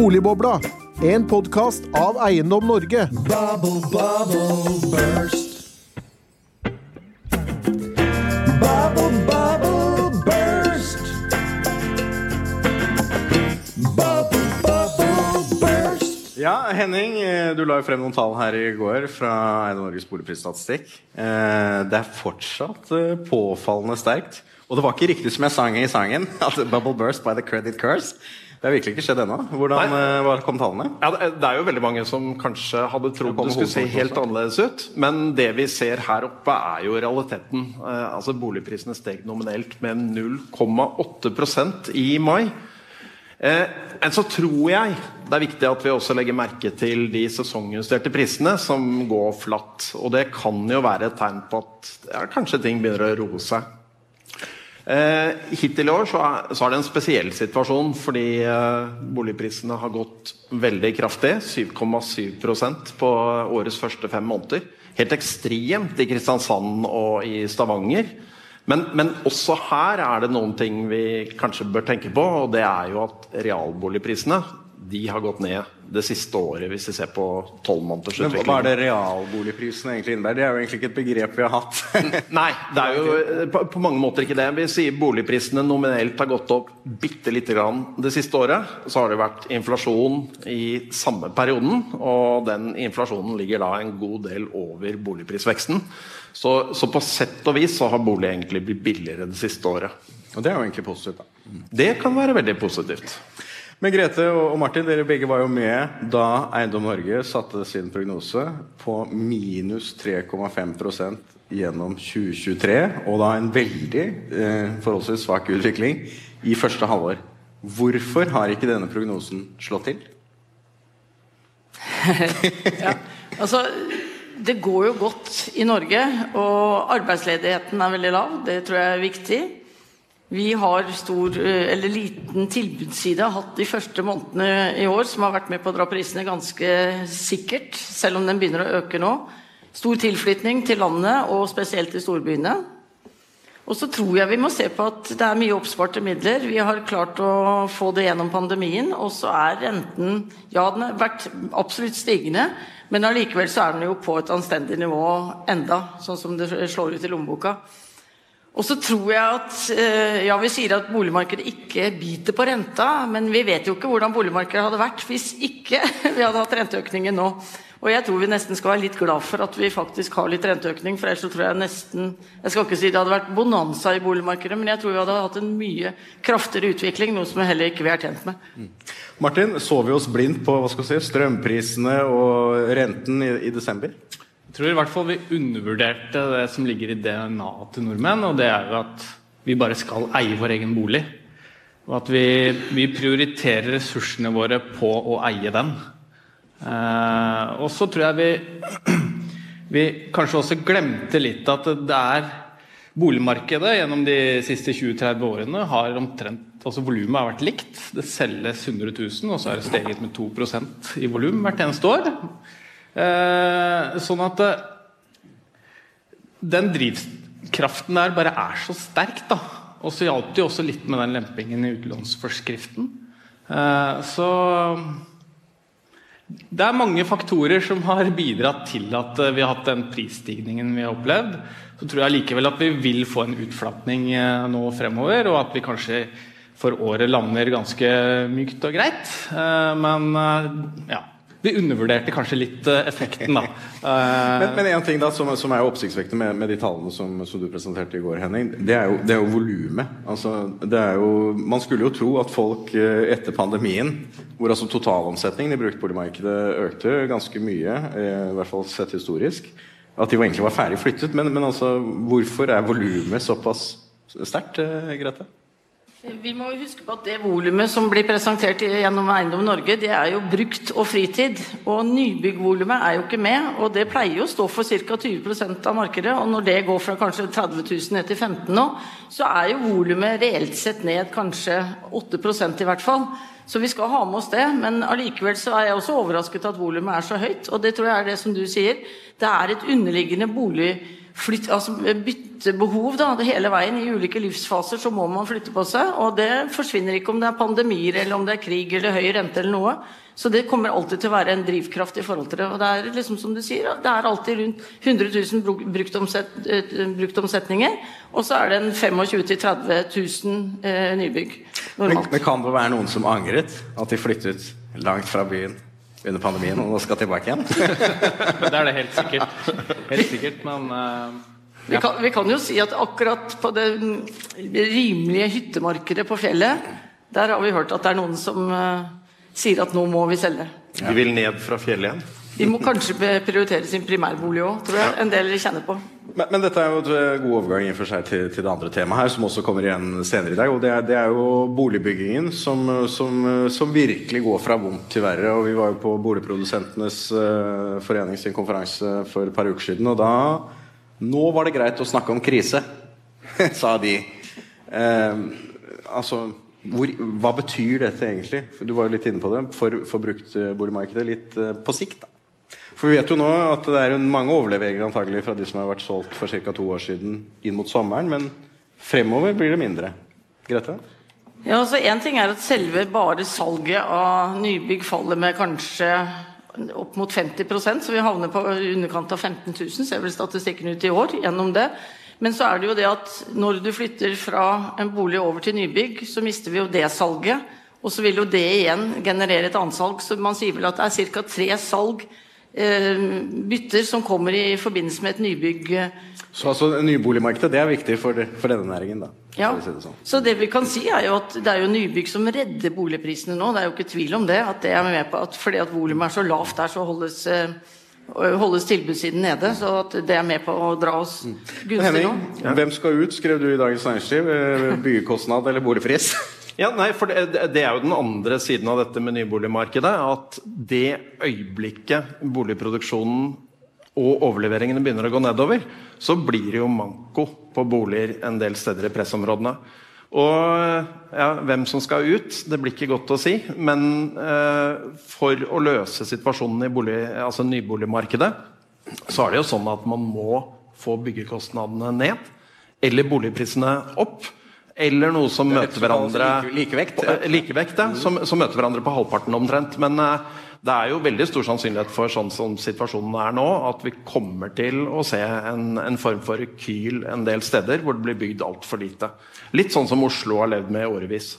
Boligbobla, en podkast av Eiendom Norge. Bubble, bubble, burst. Bubble, bubble, burst. Bubble, bubble, burst. Ja, Henning, eh, du la jo frem noen tall her i går fra Eiendom Norges boligprisstatistikk. Eh, Det er fortsatt eh, påfallende sterkt. Og det var ikke riktig som jeg sang i sangen, at 'Bubble Burst by the Credit Curse'. Det har virkelig ikke skjedd ennå. Hvordan var hva kom tallene? Ja, det er jo veldig mange som kanskje hadde trodd det, det skulle se helt annerledes ut. Men det vi ser her oppe, er jo realiteten. Eh, altså Boligprisene steg nominelt med 0,8% i mai. Eh, men så tror jeg det er viktig at vi også legger merke til de sesongjusterte prisene som går flatt. Og det kan jo være et tegn på at ja, kanskje ting begynner å roe seg. Eh, hittil i år så er, så er det en spesiell situasjon fordi eh, boligprisene har gått veldig kraftig. 7,7% på årets første fem måneder. Helt ekstremt i Kristiansand og i Stavanger. Men, men også her er det noen ting vi kanskje bør tenke på, og det er jo at realboligprisene de har gått ned det siste året, hvis vi ser på tolv måneders Men hva- er det realboligprisene egentlig innebærer? Det er jo egentlig ikke et begrep vi har hatt. Nei, det er jo eh, på, på mange måter ikke det. Vi sier boligprisene nominelt har gått opp bitte lite grann det siste året. Så har det vært inflasjon i samme perioden, og den inflasjonen ligger da en god del over boligprisveksten. Så, så på sett og vis så har bolig egentlig blitt billigere det siste året. Og det er jo egentlig positivt. da. Det kan være veldig positivt. Men Grete og Martin, dere begge var jo med da Eiendom Norge satte sin prognose på minus 3,5% gjennom 2023, og da en veldig eh, forholdsvis svak utvikling i første halvår. Hvorfor har ikke denne prognosen slått til? Altså, det går jo godt i Norge, og arbeidsledigheten er veldig lav. Det tror jeg er viktig. Vi har stor, eh, eller liten tilbudsside hatt de første månedene i år, som har vært med på å dra prisene ganske sikkert, selv om den begynner å øke nå. Stor tilflytning til landet, og spesielt til storbyene. Og så tror jeg vi må se på at det er mye oppsparte midler. Vi har klart å få det gjennom pandemien, og så er renten Ja, den har vært absolutt stigende, men allikevel så er den jo på et anstendig nivå enda, sånn som det slår ut i lommeboka. Og så tror jeg at eh, Ja, vi sier at boligmarkedet ikke biter på renta, men vi vet jo ikke hvordan boligmarkedet hadde vært hvis ikke vi hadde hatt renteøkningen nå. Og jeg tror vi nesten skal være litt glad for at vi faktisk har litt renteøkning, for ellers så tror jeg nesten Jeg skal ikke si det hadde vært bonanza i boligmarkedet, men jeg tror vi hadde hatt en mye kraftigere utvikling, noe som heller ikke vi er tjent med. Martin, så vi oss blindt på hva skal vi si, strømprisene og renten i, i desember? Tror i hvert fall vi undervurderte det som ligger i DNA-et til nordmenn, og det er jo at vi bare skal eie vår egen bolig. Og at vi, vi prioriterer ressursene våre på å eie den. Eh, og så tror jeg vi, vi kanskje også glemte litt at det er Boligmarkedet gjennom de siste 20-30 årene har omtrent altså Volumet har vært likt. Det selges 100 000, og så er det steget med 2% i volum hvert eneste år. Eh, sånn at eh, den drivkraften der bare er så sterk, da. Og så hjalp det jo også litt med den lempingen i utlånsforskriften. Eh, så det er mange faktorer som har bidratt til at eh, vi har hatt den prisstigningen vi har opplevd. Så tror jeg likevel at vi vil få en utflatning eh, nå fremover, og at vi kanskje for året lander ganske mykt og greit. Men ja, vi undervurderte kanskje litt eh, effekten, da. Men, men en ting da som, som er oppsiktsvekkende med, med de tallene som, som du presenterte i går, Henning, det er jo, det er jo volumet. Altså, man skulle jo tro at folk eh, etter pandemien, hvor altså totalomsetningen i bruktboligmarkedet økte ganske mye, eh, i hvert fall sett historisk, at de egentlig var ferdig flyttet. Men, men altså, hvorfor er volumet såpass sterkt, Grete? Vi må huske på at det volumet som blir presentert gjennom Eiendom Norge, det er jo brukt og fritid. Og nybyggvolumet er jo ikke med, og det pleier jo å stå for ca. 20% av markedet. Og når det går fra kanskje 30 000 ned til 15 nå, så er jo volumet reelt sett ned kanskje 8% i hvert fall. Så vi skal ha med oss det, men allikevel så er jeg også overrasket at volumet er så høyt. Og det tror jeg er det som du sier. Det er et underliggende bolig flytt, altså byttebehov da, det hele veien. I ulike livsfaser så må man flytte på seg. Og det forsvinner ikke om det er pandemier eller om det er krig eller høy rente eller noe. Så det kommer alltid til å være en drivkraft i forhold til det. Og det er liksom som du sier, det er alltid rundt 100 000 bruk- eh, bruktomsetninger. Og så er det en 25 000-30 000 eh, nybygg Men, men kan det være noen som angret at de flyttet langt fra byen under pandemien og nå skal tilbake igjen? Det er det helt sikkert. Helt sikkert, men eh, Vi kan, vi kan jo si at akkurat på det rimelige hyttemarkedet på fjellet, der har vi hørt at det er noen som uh, sier at nå må vi selge. De vil ned fra fjellet igjen. De må kanskje prioritere sin primærbolig òg, tror jeg en del kjenner på. Men, men dette er jo et eh, god overgang i for seg til, til det andre temaet her, som også kommer igjen senere i dag. og Det er, det er jo boligbyggingen som, som, som virkelig går fra vondt til verre. og Vi var jo på Boligprodusentenes uh, forening sin konferanse for et par uker siden. og da Nå var det greit å snakke om krise, sa de. Eh, altså, hvor, hva betyr dette egentlig? Du var jo litt inne på det. For, for bruktboligmarkedet litt eh, på sikt. da. For vi vet jo nå at det er mange overleveringer antagelig fra de som har vært solgt for ca. to år siden inn mot sommeren, men fremover blir det mindre. Grete? Ja, altså En ting er at selve bare salget av nybygg faller med kanskje opp mot 50% så vi havner på underkant av 15 000, ser vel statistikken ut i år gjennom det. Men så er det jo det at når du flytter fra en bolig over til nybygg, så mister vi jo det salget. Og så vil jo det igjen generere et annet salg. Så man sier vel at det er ca. tre salg, bytter, som kommer i forbindelse med et nybygg. eh, Så altså, nyboligmarkedet det er viktig for, for denne næringen, da. Ja, si det sånn. så det vi kan si er jo at det er jo nybygg som redder boligprisene nå. Det er jo ikke tvil om det. At det er med på at fordi at volumet er så lavt der, så holdes, eh, holdes tilbudssiden nede. Så at det er med på å dra oss gunstig nå. Henning, hvem skal ut, skrev du i Dagens Næringsliv. Eh, Byggekostnad eller boligpris? Ja, nei, for det, det er jo den andre siden av dette med nyboligmarkedet. At det øyeblikket boligproduksjonen og overleveringene begynner å gå nedover, så blir det jo manko på boliger en del steder i pressområdene. Og ja, hvem som skal ut, det blir ikke godt å si. Men eh, for å løse situasjonen i bolig, altså nyboligmarkedet, så er det jo sånn at man må få byggekostnadene ned. Eller boligprisene opp. Eller noe som er møter hverandre likevekt, ja. Eh, Likevekt, ja. Som, som møter hverandre på halvparten omtrent. Men eh, det er jo veldig stor sannsynlighet for, sånn som situasjonen er nå, at vi kommer til å se en, en form for rekyl en del steder hvor det blir bygd altfor lite. Litt sånn som Oslo har levd med i årevis.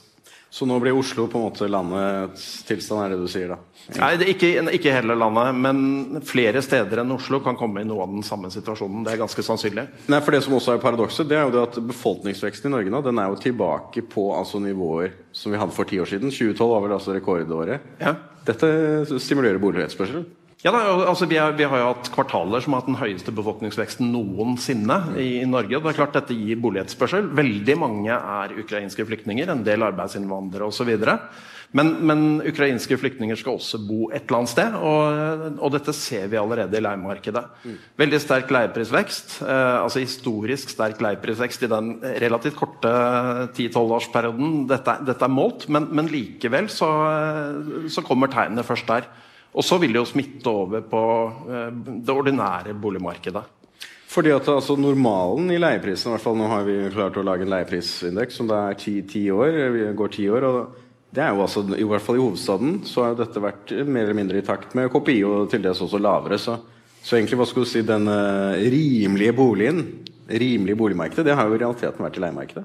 Så nå blir Oslo på en måte landets tilstand, er det du sier da? Nei, ikke, ikke hele landet, men flere steder enn Oslo kan komme i noe av den samme situasjonen. Det er ganske sannsynlig. Nei, for Det som også er paradokset, det er jo det at befolkningsveksten i Norge nå, den er jo tilbake på altså, nivåer som vi hadde for ti år siden. 2012 var vel altså rekordåret. Ja. Dette stimulerer boligetterspørsel. Ja, da, altså vi, er, vi har jo hatt kvartaler som har hatt den høyeste befolkningsveksten noensinne i, i Norge. det er klart Dette gir boligetterspørsel. Veldig mange er ukrainske flyktninger, en del arbeidsinnvandrere osv. Men, men ukrainske flyktninger skal også bo et eller annet sted, og, og dette ser vi allerede i leiemarkedet. Veldig sterk leieprisvekst, eh, altså historisk sterk leieprisvekst i den relativt korte 10-12-årsperioden dette, dette er målt, men, men likevel så, så kommer tegnene først der. Og så vil det jo smitte over på eh, det ordinære boligmarkedet. Fordi at altså, Normalen i leieprisen i hvert fall Nå har vi klart å lage en leieprisindeks som det er ti, ti år. Vi går ti år og det er jo altså, I hvert fall i hovedstaden så har dette vært mer eller mindre i takt med KPI og til dels også lavere. Så, så egentlig hva skulle du si den eh, rimelige boligen, rimelige boligmarkedet, det har jo i realiteten vært i leiemarkedet.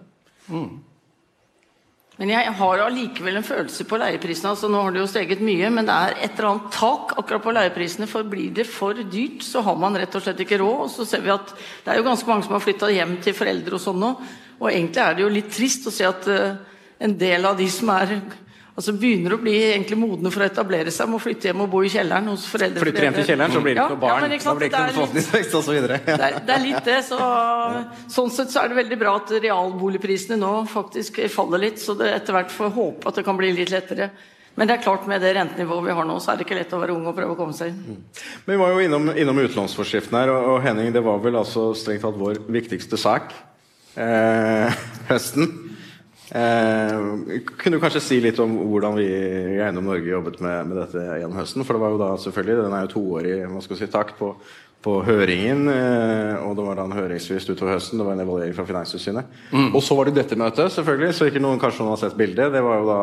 Men jeg har allikevel en følelse på leieprisene. altså Nå har det jo steget mye, men det er et eller annet tak akkurat på leieprisene. For blir det for dyrt, så har man rett og slett ikke råd. Og så ser vi at det er jo ganske mange som har flytta hjem til foreldre og sånn nå. Og egentlig er det jo litt trist å se at eh, en del av de som er Altså begynner å bli egentlig modne for å etablere seg, må flytte hjem og bo i kjelleren hos foreldre. Flytter hjem til kjelleren, så blir det ikke noe barn. Ja, ikke da blir det ikke noe befolkningsvekst osv. det er, det er litt det. Så, sånn sett så er det veldig bra at realboligprisene nå faktisk faller litt. Så det etter hvert får håpe at det kan bli litt lettere. Men det er klart med det rentenivået vi har nå, så er det ikke lett å være ung og prøve å komme seg inn. Men vi var jo innom, innom utlånsforskriften her, og, og Henning, det var vel altså strengt tatt vår viktigste sak eh, høsten. Eh, kunne du kanskje si litt om hvordan vi i Eiendom Norge jobbet med, med dette gjennom høsten? For det var jo da selvfølgelig, den er jo toårig man skal si, takt på, på høringen. eh, Og det var da en høringsfrist utover høsten. Det var en evaluering fra Finanstilsynet. Og så var det dette møtet, selvfølgelig. Så ikke noen kanskje noen har sett bildet. Det var jo da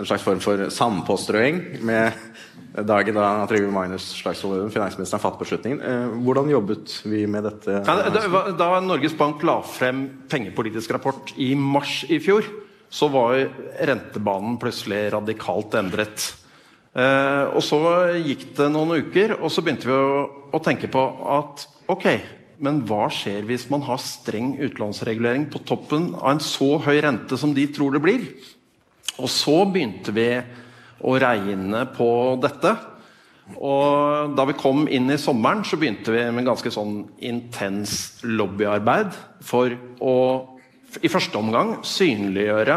en slags form for sandpåstrøing med dagen da Trygve Magnus Slagsvold Vedum, finansministeren, fattet beslutningen. Eh, Hvordan jobbet vi med dette? Ja, det Da Norges Bank la frem pengepolitisk rapport i mars i fjor, så var rentebanen plutselig radikalt endret. Eh, og så gikk det noen uker, og så begynte vi å, å tenke på at ok, men hva skjer hvis man har streng utlånsregulering på toppen av en så høy rente som de tror det blir? Og så begynte vi å regne på dette. Og da vi kom inn i sommeren, så begynte vi med ganske sånn intens lobbyarbeid for å i første omgang synliggjøre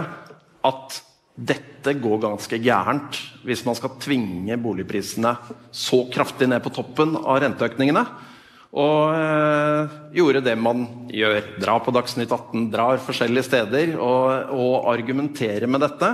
at dette går ganske gærent hvis man skal tvinge boligprisene så kraftig ned på toppen av renteøkningene. Og øh, gjorde det man gjør. Dra på Dagsnytt 18, drar forskjellige steder og, og argumenterer med dette.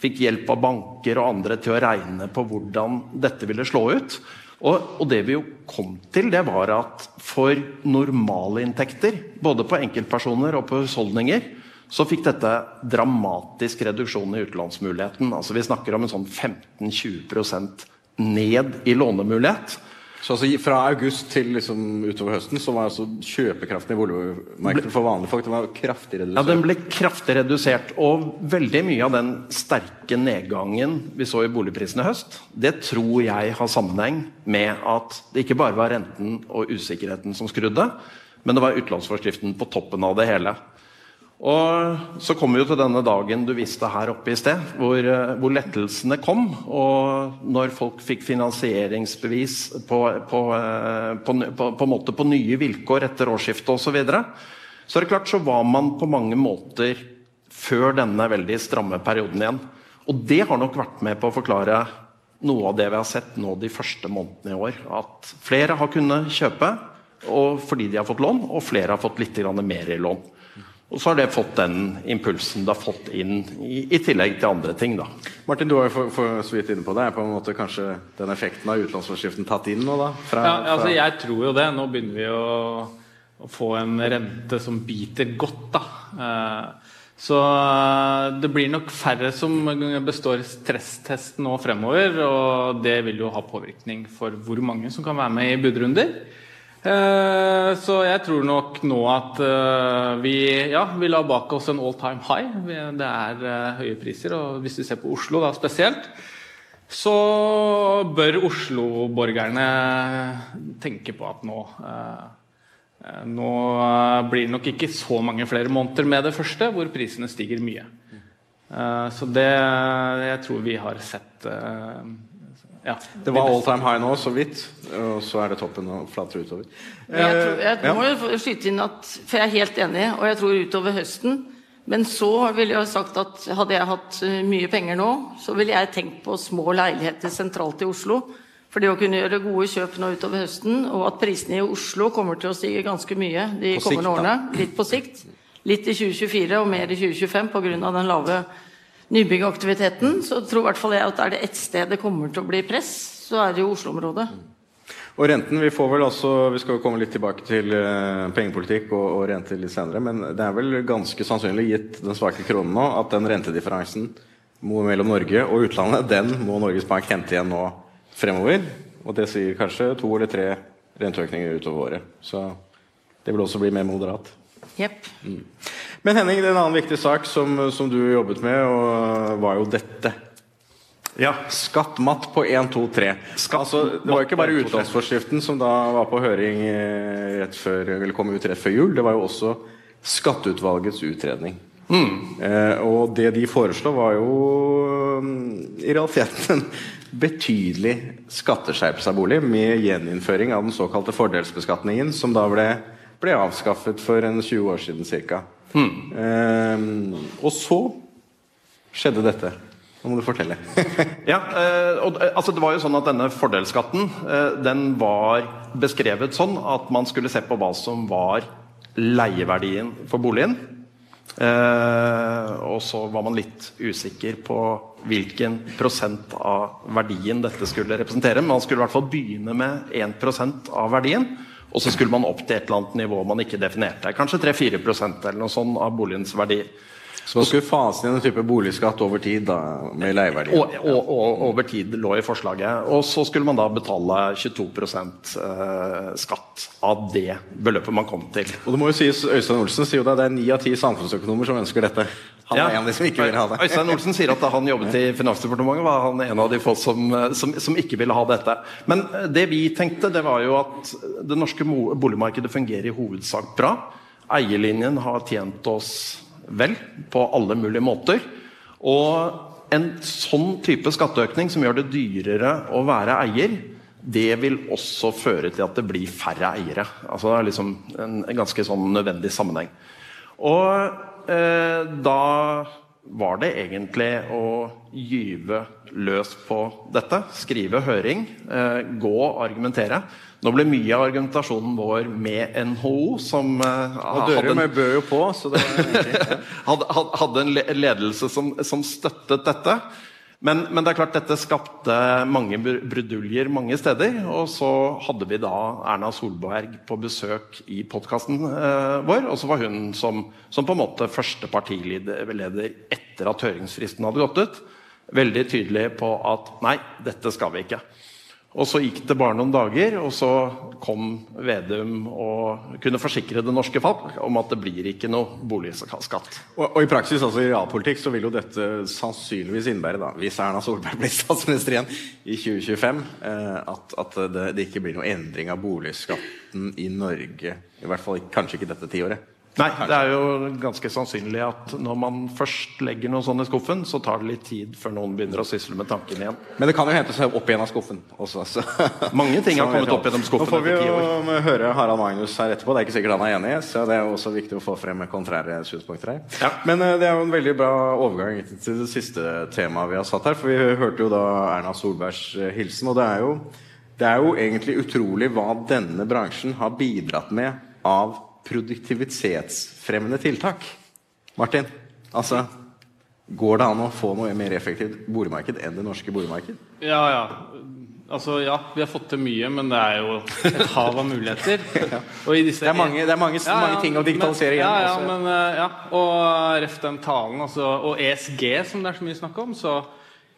Fikk hjelp av banker og andre til å regne på hvordan dette ville slå ut. Og, og det vi jo kom til, det var at for normale inntekter, både på enkeltpersoner og på husholdninger, så fikk dette dramatisk reduksjon i utlånsmuligheten. Altså Vi snakker om en sånn 15-20% ned i lånemulighet. Så altså, Fra august til liksom utover høsten så var altså kjøpekraften i boligmarkedet for vanlige folk den var kraftig Ja. Den ble kraftig redusert. Og veldig mye av den sterke nedgangen vi så i boligprisene i høst, det tror jeg har sammenheng med at det ikke bare var renten og usikkerheten som skrudde, men det var utlånsforskriften på toppen av det hele. Og så kom vi jo til denne dagen du viste her oppe i sted, hvor, eh, hvor lettelsene kom. Og når folk fikk finansieringsbevis på, på, eh, på, på, nye vilkår etter årsskiftet osv., så, videre, så er det klart så var man på mange måter før denne veldig stramme perioden igjen. Og det har nok vært med på å forklare noe av det vi har sett nå de første månedene i år. At flere har kunnet kjøpe fordi de har fått lån, og flere har fått litt mer i lån. Og så har det fått den impulsen det har fått inn, i, i tillegg til andre ting. da. Martin, du var jo for, for så vidt inne på det. Er på en måte kanskje den effekten av utlånsforskriften tatt inn nå, da? Fra, Ja, altså fra- Jeg tror jo det. Nå begynner vi å, å få en rente som biter godt. da. Eh, Så eh, det blir nok færre som består stresstest nå fremover. Og det vil jo ha påvirkning for hvor mange som kan være med i budrunder. Eh, Så jeg tror nok nå at eh, vi, ja, vi la bak oss en all time high. Det er eh, høye priser. Og hvis vi ser på Oslo da spesielt, så bør Oslo-borgerne tenke på at nå Nå blir det nok ikke så mange flere måneder med det første, hvor prisene stiger mye. Så det jeg tror vi har sett ja, Det var all time high nå, så vidt. Og så er det toppen og flater utover. Jeg, tror, jeg ja. må jo skyte inn at For jeg er helt enig, og jeg tror utover høsten. Men så ville jeg sagt at hadde jeg hatt eh, mye penger nå, så ville jeg tenkt på små leiligheter sentralt i Oslo. For det å kunne gjøre gode kjøp nå utover høsten, og at prisene i Oslo kommer til å stige ganske mye de På kommende sikt, årene. Litt på sikt. Litt i 2024 og mer i 2025 pga. den lave nybyggaktiviteten. Så tror i hvert fall jeg at er det ett sted det kommer til å bli press, så er det jo Oslo-området. Og renten, Vi får vel altså, vi skal jo komme litt tilbake til eh, pengepolitikk og, og rente litt senere, men det er vel ganske sannsynlig, gitt den svake kronen nå, at den rentedifferansen mellom Norge og utlandet, den må Norges Bank hente igjen nå fremover. Og det sier kanskje to eller tre renteøkninger utover året. Så det vil også bli mer moderat. Jepp. Men Henning, det er en annen viktig sak som, som du jobbet med, og var jo dette. Ja, Skatt matt på 1, 2, 3. Altså, det var jo ikke bare 1, 2, 3. utlånsforskriften som da var på høring eh, rett før, eller kom ut rett før jul. Det var jo også Skatteutvalgets utredning. Eh, og det de foreslo, var jo mm, i realiteten en betydelig skatteskjerpelse av bolig, med gjeninnføring av den såkalte fordelsbeskatningen, som da ble, ble avskaffet for en 20 år siden ca. Eh, og så skjedde dette. Nå må du fortelle. Ja, eh, og, eh, altså det var jo sånn at Denne fordelsskatten eh, den var beskrevet sånn at man skulle se på hva som var leieverdien for boligen. Eh, og så var man litt usikker på hvilken prosent av verdien dette skulle representere. Men man skulle i hvert fall begynne med 1% av verdien. Og så skulle man opp til et eller annet nivå man ikke definerte. Kanskje 3-4% eller noe sånt av boligens verdi. Så man skulle fase inn en type boligskatt over tid da, med leieverdi. Og, og, og over tid lå i forslaget. Og så skulle man da betale 22 eh, skatt av det beløpet man kom til. Og det må jo sies, Øystein Olsen sier jo det, det er ni av ti samfunnsøkonomer som ønsker dette. Han er en av de som ikke vil ha det. Øystein Olsen sier at da han jobbet i Finansdepartementet, var han en av de få som, som, som ikke ville ha dette. Men eh, det vi tenkte, det var jo at det norske boligmarkedet fungerer i hovedsak bra. Eierlinjen har tjent oss vel på alle mulige måter. Og en sånn type skatteøkning som gjør det dyrere å være eier, det vil også føre til at det blir færre eiere. Altså Det er liksom en, ganske sånn nødvendig sammenheng. Og eh, da var det egentlig å gyve løs på dette. Skrive høring, eh, gå og argumentere. Nå ble mye av argumentasjonen vår med NHO, som eh, hadde en- på, hadde, hadde- ledelse som, som støttet dette. Men, men det er klart dette skapte mange bruduljer mange steder. Og så hadde vi da Erna Solberg på besøk i podkasten eh, vår. Og så var hun som, som på en måte første partileder etter at høringsfristen hadde gått ut, veldig tydelig på at nei, dette skal vi ikke. Og så gikk det bare noen dager, og så kom Vedum og kunne forsikre det norske folk om at det blir ikke noe boligskatt. Og, og i praksis, altså i realpolitikk, så vil jo dette sannsynligvis innebære, da, hvis Erna Solberg blir statsminister igjen i 2025, eh, at, at det, det ikke blir noe endring av boligskatten i Norge. I hvert fall kanskje ikke dette tiåret. Nei, det er jo ganske sannsynlig at når man først legger noe sånn i skuffen, så tar det litt tid før noen begynner å sysle med tanken igjen. Men det kan jo hente seg opp igjen av skuffen også. Så. Mange ting har kommet opp gjennom skuffen Nå får vi jo høre Harald Magnus her etterpå. Det er ikke sikkert han er enig, så det er jo også viktig å få frem kontrære synspunkter her. Ja. Men eh, det er jo en veldig bra overgang til det siste temaet vi har satt her. For vi hørte jo da Erna Solbergs eh, hilsen, og det er jo, det er jo egentlig utrolig hva denne bransjen har bidratt med av produktivitetsfremmende tiltak. Martin, altså Går det an å få noe mer effektivt boligmarked enn det norske boligmarked? Ja, ja. Altså, ja, vi har fått til mye, men det er jo et hav av muligheter. Og i disse Det er mange, det er mange, Ja, ja, mange ting å digitalisere igjen. Ja, ja, altså. men, eh, ja. Og ref den talen, altså, og ESG, som det er så mye snakk om. Så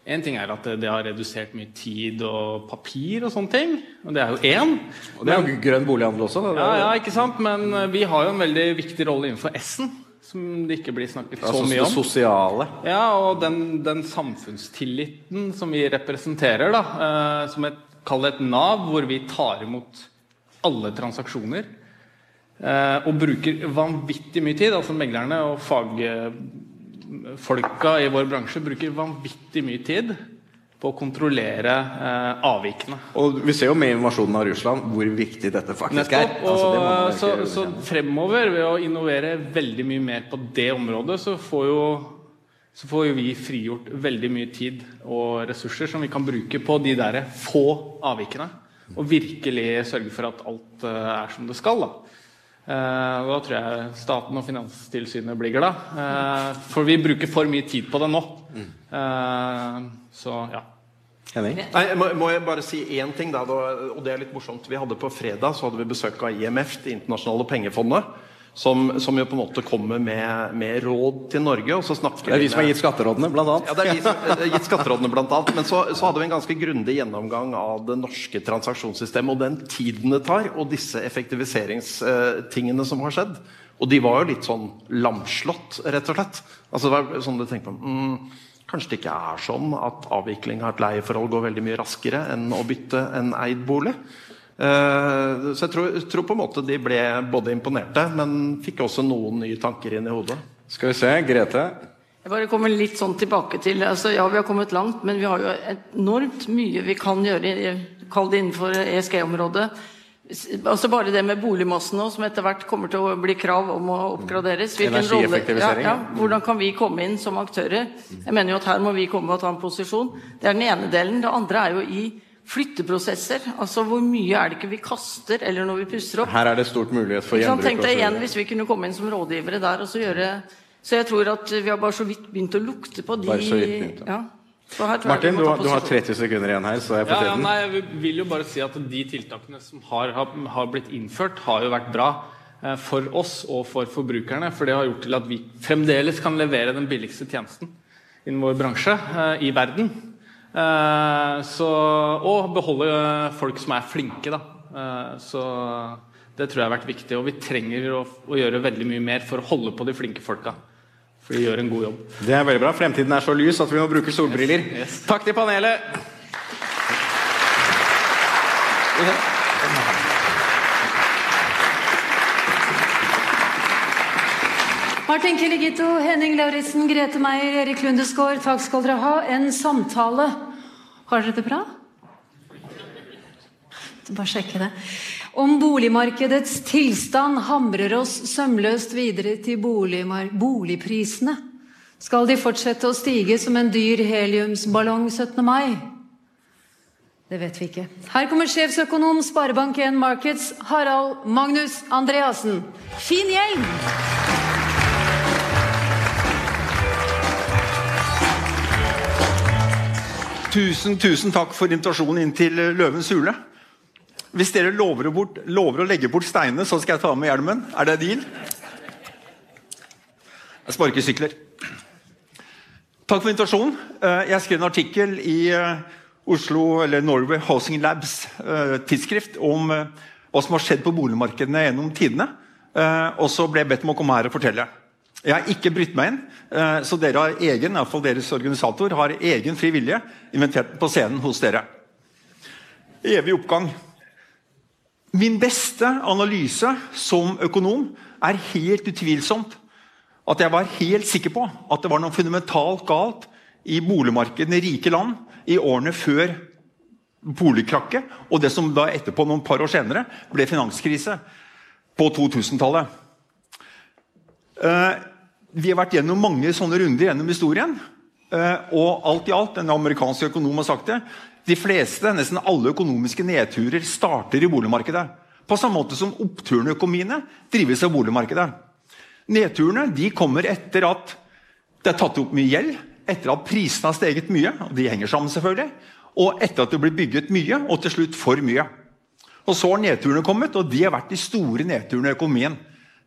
én ting er at det, har redusert mye tid og papir og sånne ting. Og det er jo én. Og det er jo grønn bolighandel også. Da. Ja, ja, ikke sant? Men eh, vi har jo en veldig viktig rolle innenfor S-en, som det ikke blir snakket så Altså, om. det sosiale. Ja, og den, den samfunnstilliten som vi representerer, da, eh, som et, kall det et Nav, hvor vi tar imot alle transaksjoner, eh, og bruker vanvittig mye tid, altså meglerne og fagfolka i vår bransje bruker vanvittig mye tid på å kontrollere eh, avvikene. Og vi ser jo med invasjonen av Russland hvor viktig dette faktisk er. Nettopp. Altså, det så, så fremover, ved å innovere veldig mye mer på det området, så får jo så får jo vi frigjort veldig mye tid og ressurser som vi kan bruke på de der få avvikene. Og virkelig sørge for at alt eh, er som det skal. Da. Eh, og da tror jeg staten og Finanstilsynet blir glad. Eh, for vi bruker for mye tid på det nå. Eh, så ja. Nei, må, må jeg bare si én ting, da, og det er litt morsomt. Vi hadde På fredag så hadde vi besøk av IMF, Det internasjonale pengefondet. Som, som jo på en måte kommer med, med råd til Norge. Og så snakker Det er vi som har gitt skatterådene, blant annet. Ja, det er de som har gitt skatterådene blant annet. Men så, så hadde vi en ganske grundig gjennomgang av det norske transaksjonssystemet og den tiden det tar, og disse effektiviseringstingene som har skjedd. Og de var jo litt sånn lamslått, rett og slett. Altså det var sånn du tenker på mm, Kanskje det ikke er sånn at avvikling av et leieforhold går veldig mye raskere enn å bytte en eid bolig. Eh, så jeg tror, tror på en måte de ble både imponerte, men fikk også noen nye tanker inn i hodet. Skal vi se, Grete. Jeg bare kommer litt sånn tilbake til altså Ja, vi har kommet langt, men vi har jo enormt mye vi kan gjøre, kall det innenfor ESG-området. Altså Bare det med boligmassen nå, som etter hvert kommer til å bli krav om å oppgraderes. Rolle- Energieffektivisering, Ja, ja. ja, hvordan kan vi komme inn som aktører? Jeg mener jo at her må vi komme og ta en posisjon. Det er den ene delen. Det andre er jo i flytteprosesser. Altså hvor mye er det ikke vi kaster, eller når vi pusser opp? Her er det stort mulighet for gjenbruk. Tenk deg igjen hvis vi kunne komme inn som rådgivere der og så gjøre Så jeg tror at vi har bare så vidt begynt å lukte på de Bare så vidt begynt, ja. Martin, du, har- du har 30 sekunder igjen her, så er jeg på Ja, ja, nei, jeg vil- jo bare si at De tiltakene som har, har, har blitt innført, har jo vært bra eh, for oss og for forbrukerne. For det har gjort til at vi fremdeles kan levere den billigste tjenesten innen vår bransje eh, i verden. Eh, så, og beholde eh, folk som er flinke. Da. Eh, så det tror jeg har vært viktig. Og vi trenger å, å gjøre veldig mye mer for å holde på de flinke folka. For de gjør en god jobb. Det er veldig bra. Fremtiden er så lys at vi må bruke solbriller. Yes. Takk til panelet. Martin Kiligito, Henning Lauritzen, Grete Meier, Erik Lundesgaard, takk skal dere ha. En samtale. Har dere det bra? Bare sjekke det. Om boligmarkedets tilstand hamrer oss sømløst videre til boligprisene. Skal de fortsette å stige som en dyr heliumsballong 17. mai? Det vet vi ikke. Her kommer sjefsøkonom Sparebank1 Markets, Harald Magnus Andreassen. Fin gjeng! Tusen, tusen takk for invitasjonen inn til eh, Løvens hule. Hvis dere lover å, bort, lover å legge bort steinene, så skal jeg ta med hjelmen. Er det deal? Jeg sparker sykler. Takk for invitasjonen. Eh, Jeg skrev en artikkel i eh, Oslo, eller Norway Housing Labs tidsskrift om hva som har skjedd på boligmarkedene gjennom tidene. Og så ble jeg bedt om å komme her og fortelle. Jeg har ikke brytt meg inn, eh, så dere har egen, i hvert fall deres organisator har egen fri vilje inventert på scenen hos dere. Evig oppgang. Min beste analyse som økonom er helt utvilsomt at jeg var helt sikker på at det var noe fundamentalt galt i boligmarkedene i rike land i årene før boligkrakket, og det som da etterpå, noen par år senere, ble finanskrise på 2000-tallet. Vi har vært gjennom mange sånne runder gjennom historien. eh, og alt i alt, en amerikansk økonom har sagt det, de fleste, nesten alle økonomiske nedturer starter i boligmarkedet. På samme måte som oppturene i økonomiene drives av boligmarkedet. Nedturene de kommer etter at det er tatt opp mye gjeld, etter at prisene har steget mye, og de henger sammen selvfølgelig, og etter at det blir bygget mye, og til slutt for mye. Og Så har nedturene kommet, og de har vært de store nedturene i økonomien.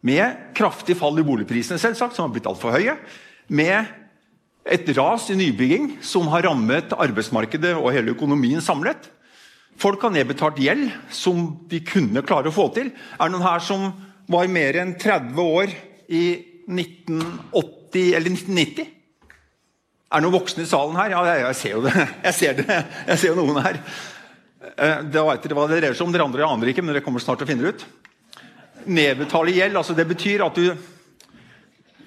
Med kraftig fall i boligprisene, selvsagt, som har blitt altfor høye. Med et ras i nybygging som har rammet arbeidsmarkedet og hele økonomien samlet. Folk har nedbetalt gjeld som de kunne klare å få til. Er det noen her som var mer enn 30 år i 1980 eller 1990? Er det noen voksne i salen her? Ja, jeg, ser jo det. Jeg ser, det. Jeg ser jo noen her. Da vet dere hva det dreier seg om. Dere andre aner ikke, men dere kommer snart til å finne det ut. Nedbetale gjeld, altså det betyr at du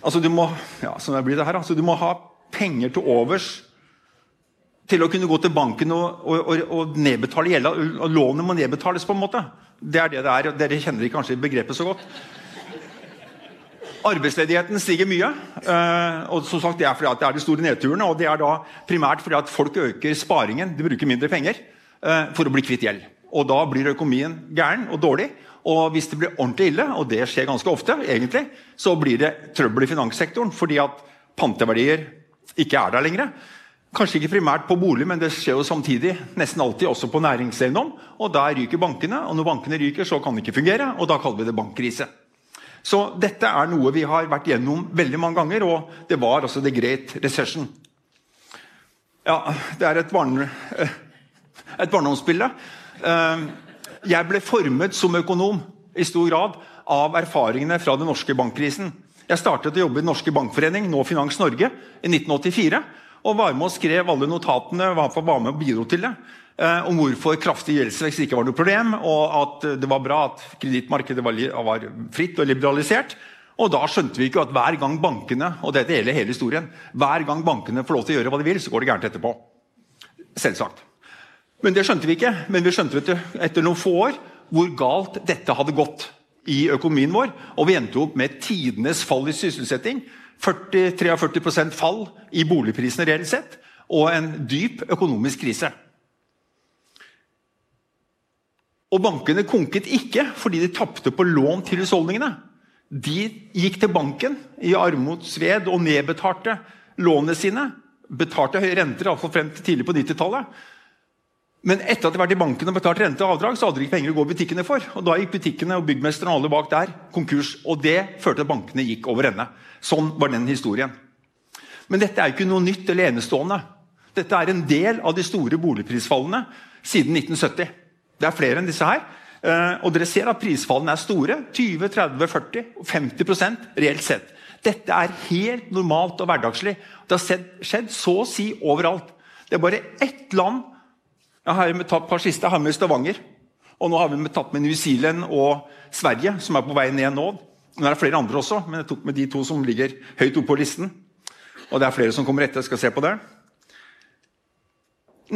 Altså du må ja, sånn blir det her, altså du må ha penger til overs til å kunne gå til banken og, og, og, og nedbetale gjelda. Lånet må nedbetales, på en måte. Det er det det er. og Dere kjenner kanskje begrepet så godt. Arbeidsledigheten stiger mye. eh, og som sagt, Det er fordi det er de store nedturene. Og det er da primært fordi at folk øker sparingen. De bruker mindre penger eh, for å bli kvitt gjeld. Og da blir økonomien gæren og dårlig. Og hvis det blir ordentlig ille, og det skjer ganske ofte, egentlig, så blir det trøbbel i finanssektoren fordi at panteverdier ikke er der lenger. Kanskje ikke primært på bolig, men det skjer jo samtidig nesten alltid også på næringseiendom. Og der ryker bankene, og når bankene ryker, så kan det ikke fungere. Og da kaller vi det bankkrise. Så dette er noe vi har vært gjennom veldig mange ganger, og det var altså the great recession. Ja, det er et, barne, et barndomsbilde. Jeg ble formet som økonom i stor grad av erfaringene fra den norske bankkrisen. Jeg startet å jobbe i Den norske bankforening, nå Finans Norge, i 1984. Og var med og skrev alle notatene var med og bidro til det. Eh, om hvorfor kraftig gjeldsvekst ikke var noe problem, og at det var bra at kredittmarkedet var, var fritt og liberalisert. Og da skjønte vi ikke at hver gang bankene og dette gjelder hele historien, hver gang bankene får lov til å gjøre hva de vil, så går det gærent etterpå. Selvsagt. Men det skjønte vi ikke. Men vi skjønte vet etter noen få år hvor galt dette hadde gått i økonomien vår. Og vi endte opp med tidenes fall i sysselsetting. 40-43% fall i boligprisene reelt sett. Og en dyp økonomisk krise. Og bankene konket ikke fordi de tapte på lån til husholdningene. De gikk til banken i armodsved og nedbetalte lånene sine betalte høye renter, iallfall frem til tidlig på 90-tallet. Men etter at de hadde vært i banken og betalt rente og avdrag, så hadde de ikke penger å gå i butikkene for. Og Da gikk butikkene og byggmesteren og alle bak der konkurs. Og det førte til at bankene gikk over ende. Sånn var den historien. Men dette er jo ikke noe nytt eller enestående. Dette er en del av de store boligprisfallene siden 1970. Det er flere enn disse her. Eh, Og dere ser at prisfallene er store. 20, 30, 40 og 50% reelt sett. Dette er helt normalt og hverdagslig. Det har skjedd, så å si overalt. Det er bare ett land Jeg har med tatt et par siste, har med Stavanger. Og nå har vi med tatt med New Zealand og Sverige, som er på vei ned nå. Det er flere andre også, men jeg tok med de to som ligger høyt oppe på listen. Og det er flere som kommer etter. Jeg skal se på det.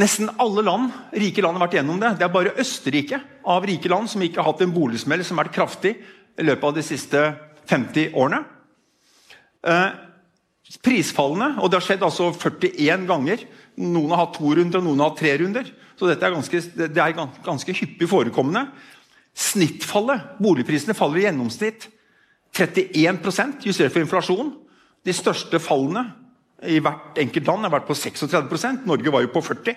Nesten alle land, rike land har vært gjennom det. Det er bare Østerrike av rike land som ikke har hatt en boligsmell som har vært kraftig i løpet av de siste 50 årene. Eh, prisfallene, og det har skjedd altså 41 ganger. Noen har hatt to runder, og noen har hatt tre runder. Så dette er ganske, det er ganske hyppig forekommende. Snittfallet, boligprisene, faller i gjennomsnitt 31% justert for inflasjon. De største fallene i hvert enkelt land har vært på 36% Norge var jo på 40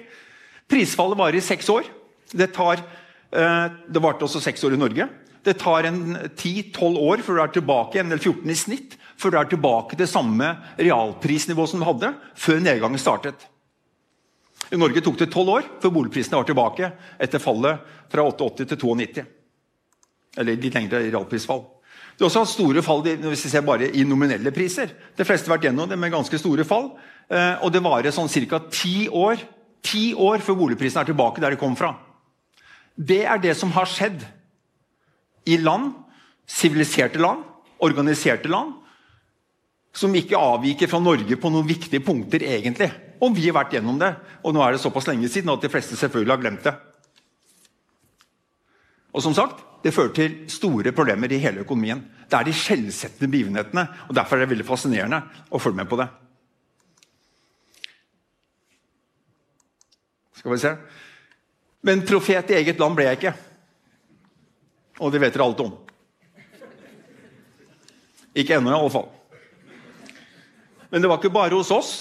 Prisfallet varer i seks år. Det tar, eh, det varte også seks år i Norge. Det tar en 10-12 år før du er tilbake igjen, eller 14 i snitt, før du er tilbake til samme realprisnivå som du hadde før nedgangen startet. I Norge tok det 12 år før boligprisene var tilbake etter fallet fra 88 til 92. Eller litt lengre realprisfall. Det har også store fall hvis vi ser bare i nominelle priser. De fleste har vært gjennom det med ganske store fall. eh, Og det varer sånn ca. ti år, år før boligprisene er tilbake der de kom fra. Det er det som har skjedd i land, siviliserte land, organiserte land, som ikke avviker fra Norge på noen viktige punkter, egentlig. Og vi har vært gjennom det. Og nå er det såpass lenge siden at de fleste selvfølgelig har glemt det. Og som sagt, Det fører til store problemer i hele økonomien. Det er de skjellsettende begivenhetene. og Derfor er det veldig fascinerende å følge med på det. Skal vi se. Men profet i eget land ble jeg ikke. Og det vet dere alt om. Ikke ennå, i alle fall. Men det var ikke bare hos oss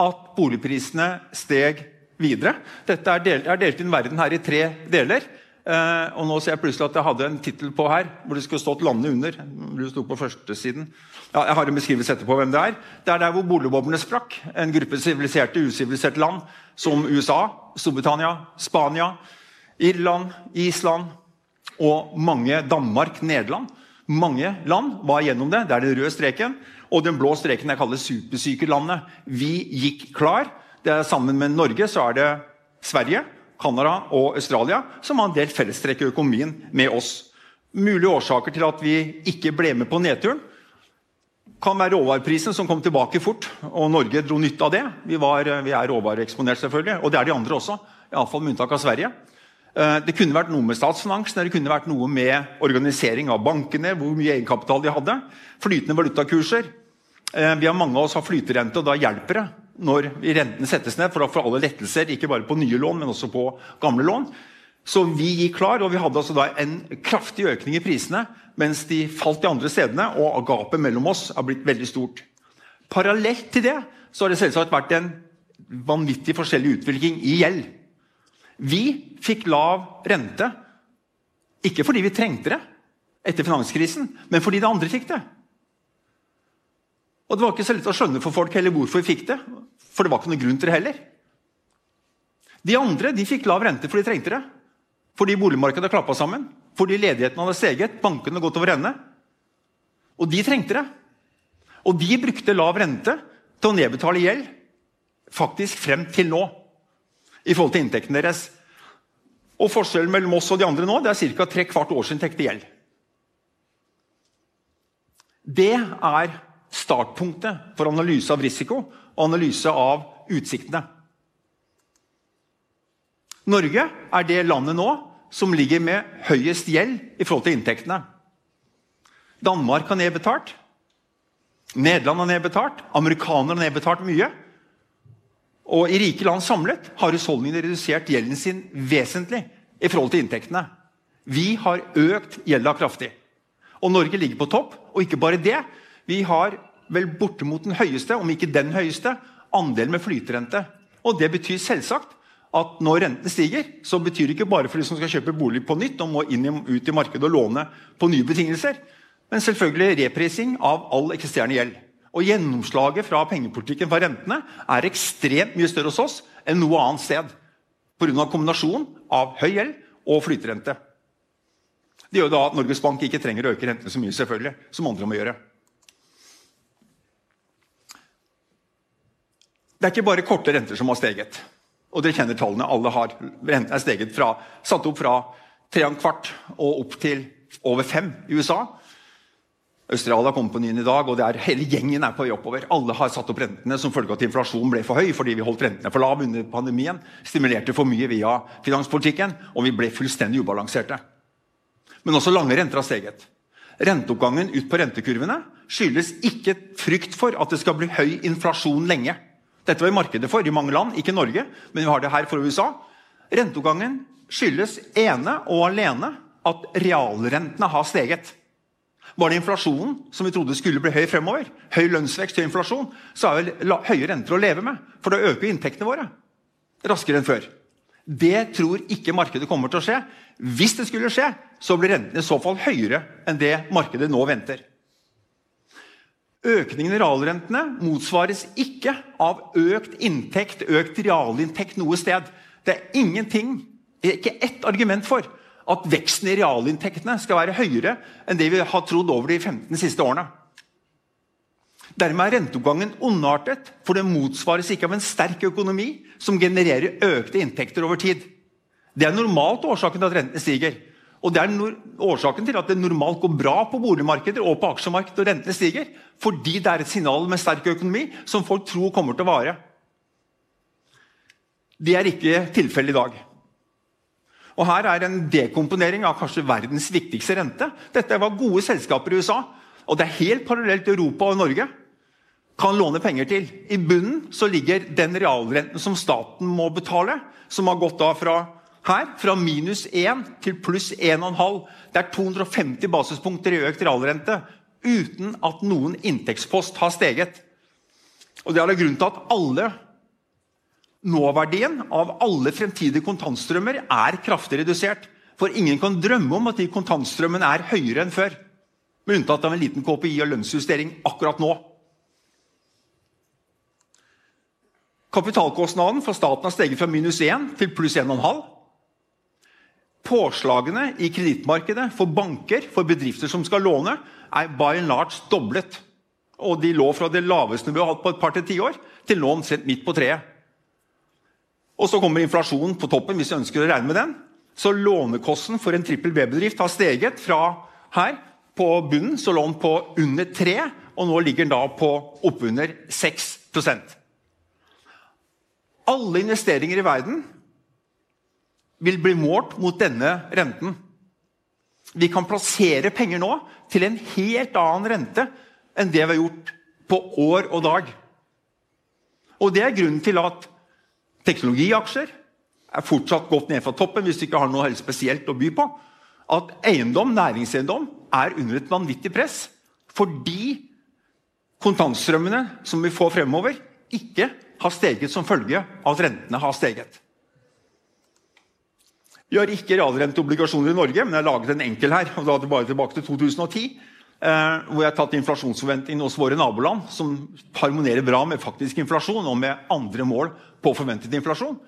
at boligprisene steg videre. Dette er delt, er delt inn verden her i tre deler. Eh, og nå ser jeg plutselig at jeg hadde en tittel på her hvor det skulle stått 'landet under'. Det sto på førstesiden. Ja, jeg har en beskrivelse etterpå hvem det er. Det er der hvor boligboblene sprakk. En gruppe siviliserte, usiviliserte land som USA, Storbritannia, Spania, Irland, Island og mange Danmark, Nederland. Mange land var gjennom det. Det er den røde streken. Og den blå streken jeg kaller supersykelandet. Vi gikk klar. Er Sammen med Norge så er det Sverige, Canada og Australia som har en del fellestrekk i økonomien med oss. Mulige årsaker til at vi ikke ble med på nedturen kan være råvareprisen som kom tilbake fort, og Norge dro nytte av det. Vi, var, vi er råvareeksponert, selvfølgelig, og det er de andre også. Iallfall med unntak av Sverige. Eh, Det kunne vært noe med statsfinansen, det kunne vært noe med organisering av bankene, hvor mye egenkapital de hadde. Flytende valutakurser. Eh, Vi har Mange av oss har flyterente, og da hjelper det når renten settes ned. For da får alle lettelser, ikke bare på nye lån, men også på gamle lån. Så vi gikk klar, og vi hadde altså en kraftig økning i prisene, mens de falt de andre stedene, og gapet mellom oss har blitt veldig stort. Parallelt til det så har det selvsagt vært en vanvittig forskjellig utvikling i gjeld. Vi fikk lav rente, ikke fordi vi trengte det etter finanskrisen, men fordi de andre fikk det. Og Det var ikke så lett å skjønne for folk heller hvorfor vi fikk det, for det var ikke noen grunn til det heller. De andre de fikk lav rente fordi de trengte det. Fordi boligmarkedet klappa sammen, fordi ledigheten hadde steget, bankene gått over ende. Og de trengte det. Og de brukte lav rente til å nedbetale gjeld faktisk frem til nå. I forhold til inntekten deres. Og Forskjellen mellom oss og de andre nå det er ca. tre kvart årsinntekt i gjeld. Det er startpunktet for analyse av risiko og analyse av utsiktene. Norge er det landet nå som ligger med høyest gjeld i forhold til inntektene. Danmark har nedbetalt. Nederland har nedbetalt. Amerikanerne har nedbetalt mye. Og i rike land samlet har husholdningene redusert gjelden sin vesentlig i forhold til inntektene. Vi har økt gjelda kraftig. Og Norge ligger på topp. Og ikke bare det. Vi har vel bortimot den høyeste, om ikke den høyeste, andelen med flyterente. Og det betyr selvsagt at når renten stiger, så betyr det ikke bare for de som skal kjøpe bolig på nytt og må inn ut i markedet og låne på nye betingelser, men selvfølgelig reprising av all eksisterende gjeld. Og Gjennomslaget fra pengepolitikken fra rentene er ekstremt mye større hos oss enn noe annet sted. Pga. kombinasjonen av høy gjeld og flyterente. Det gjør da at Norges Bank ikke trenger å øke rentene så mye, selvfølgelig, som andre må gjøre. Det er ikke bare korte renter som har steget. Og dere kjenner tallene. alle har. Renten er steget fra, satt opp fra 3,25 og opp til over 5 i USA. Australia kom på nyen i dag, og er, hele gjengen er på vei oppover. Alle har satt opp rentene som følge av at inflasjonen ble for høy fordi vi holdt rentene for lav under pandemien. Stimulerte for mye via finanspolitikken, og vi ble fullstendig ubalanserte. Men også lange renter har steget. Renteoppgangen ut på rentekurvene skyldes ikke frykt for at det skal bli høy inflasjon lenge. Dette var markedet for i mange land, ikke Norge, men vi har det her for USA. Renteoppgangen skyldes ene og alene at realrentene har steget. Var det inflasjonen som vi trodde skulle bli høy fremover, høy lønnsvekst høy inflasjon, så er vel høye renter å leve med. For da øker inntektene våre raskere enn før. Det tror ikke markedet kommer til å skje. Hvis det skulle skje, så blir rentene i så fall høyere enn det markedet nå venter. Økningen i realrentene motsvares ikke av økt inntekt, økt realinntekt noe sted. Det er ingenting, ikke ett argument for at veksten i realinntektene skal være høyere enn det vi har trodd over de 15 siste årene. Dermed er renteoppgangen ondartet, for det motsvares ikke av en sterk økonomi som genererer økte inntekter over tid. Det er normalt årsaken til at rentene stiger. Og Det er årsaken til at det normalt går bra på boligmarkeder og på aksjemarkedet og rentene stiger. Fordi det er et signal med sterk økonomi som folk tror kommer til å vare. Det er ikke tilfellet i dag. Og Her er en dekomponering av kanskje verdens viktigste rente. Dette var gode selskaper i USA, og det er helt parallelt Europa og Norge kan låne penger til. I bunnen ligger den realrenten som staten må betale, som har gått da fra her, fra minus 1 til pluss 1,5. Det er 250 basispunkter i økt realrente uten at noen inntektspost har steget. Og Det er det grunn til at alle Nåverdien av alle fremtidige kontantstrømmer er kraftig redusert. For ingen kan drømme om at de kontantstrømmene er høyere enn før. Med unntatt av en liten KPI og lønnsjustering akkurat nå. Kapitalkostnaden for staten har steget fra minus 1 til pluss 1,5. Påslagene i kredittmarkedet for banker, for bedrifter som skal låne, er by and large doblet. Og de lå fra det laveste vi har hatt på et par til tiår, til nå omtrent midt på treet. Og så kommer inflasjonen på toppen, hvis vi ønsker å regne med den. Så lånekosten for en trippel B-bedrift har steget fra her på bunnen, så lå den på under 3, og nå ligger den da på oppunder 6% Alle investeringer i verden vil bli målt mot denne renten. Vi kan plassere penger nå til en helt annen rente enn det vi har gjort på år og dag. Og Det er grunnen til at teknologiaksjer er fortsatt godt ned fra toppen hvis du ikke har noe helt spesielt å by på. At eiendom, næringseiendom er under et vanvittig press fordi kontantstrømmene som vi får fremover, ikke har steget som følge av at rentene har steget. Vi har ikke realrenteobligasjoner i Norge, men jeg har laget en enkel her. og da er det bare tilbake til 2010, eh, Hvor jeg har tatt inflasjonsforventningene hos våre naboland, som harmonerer bra med faktisk inflasjon og med andre mål på forventet inflasjon.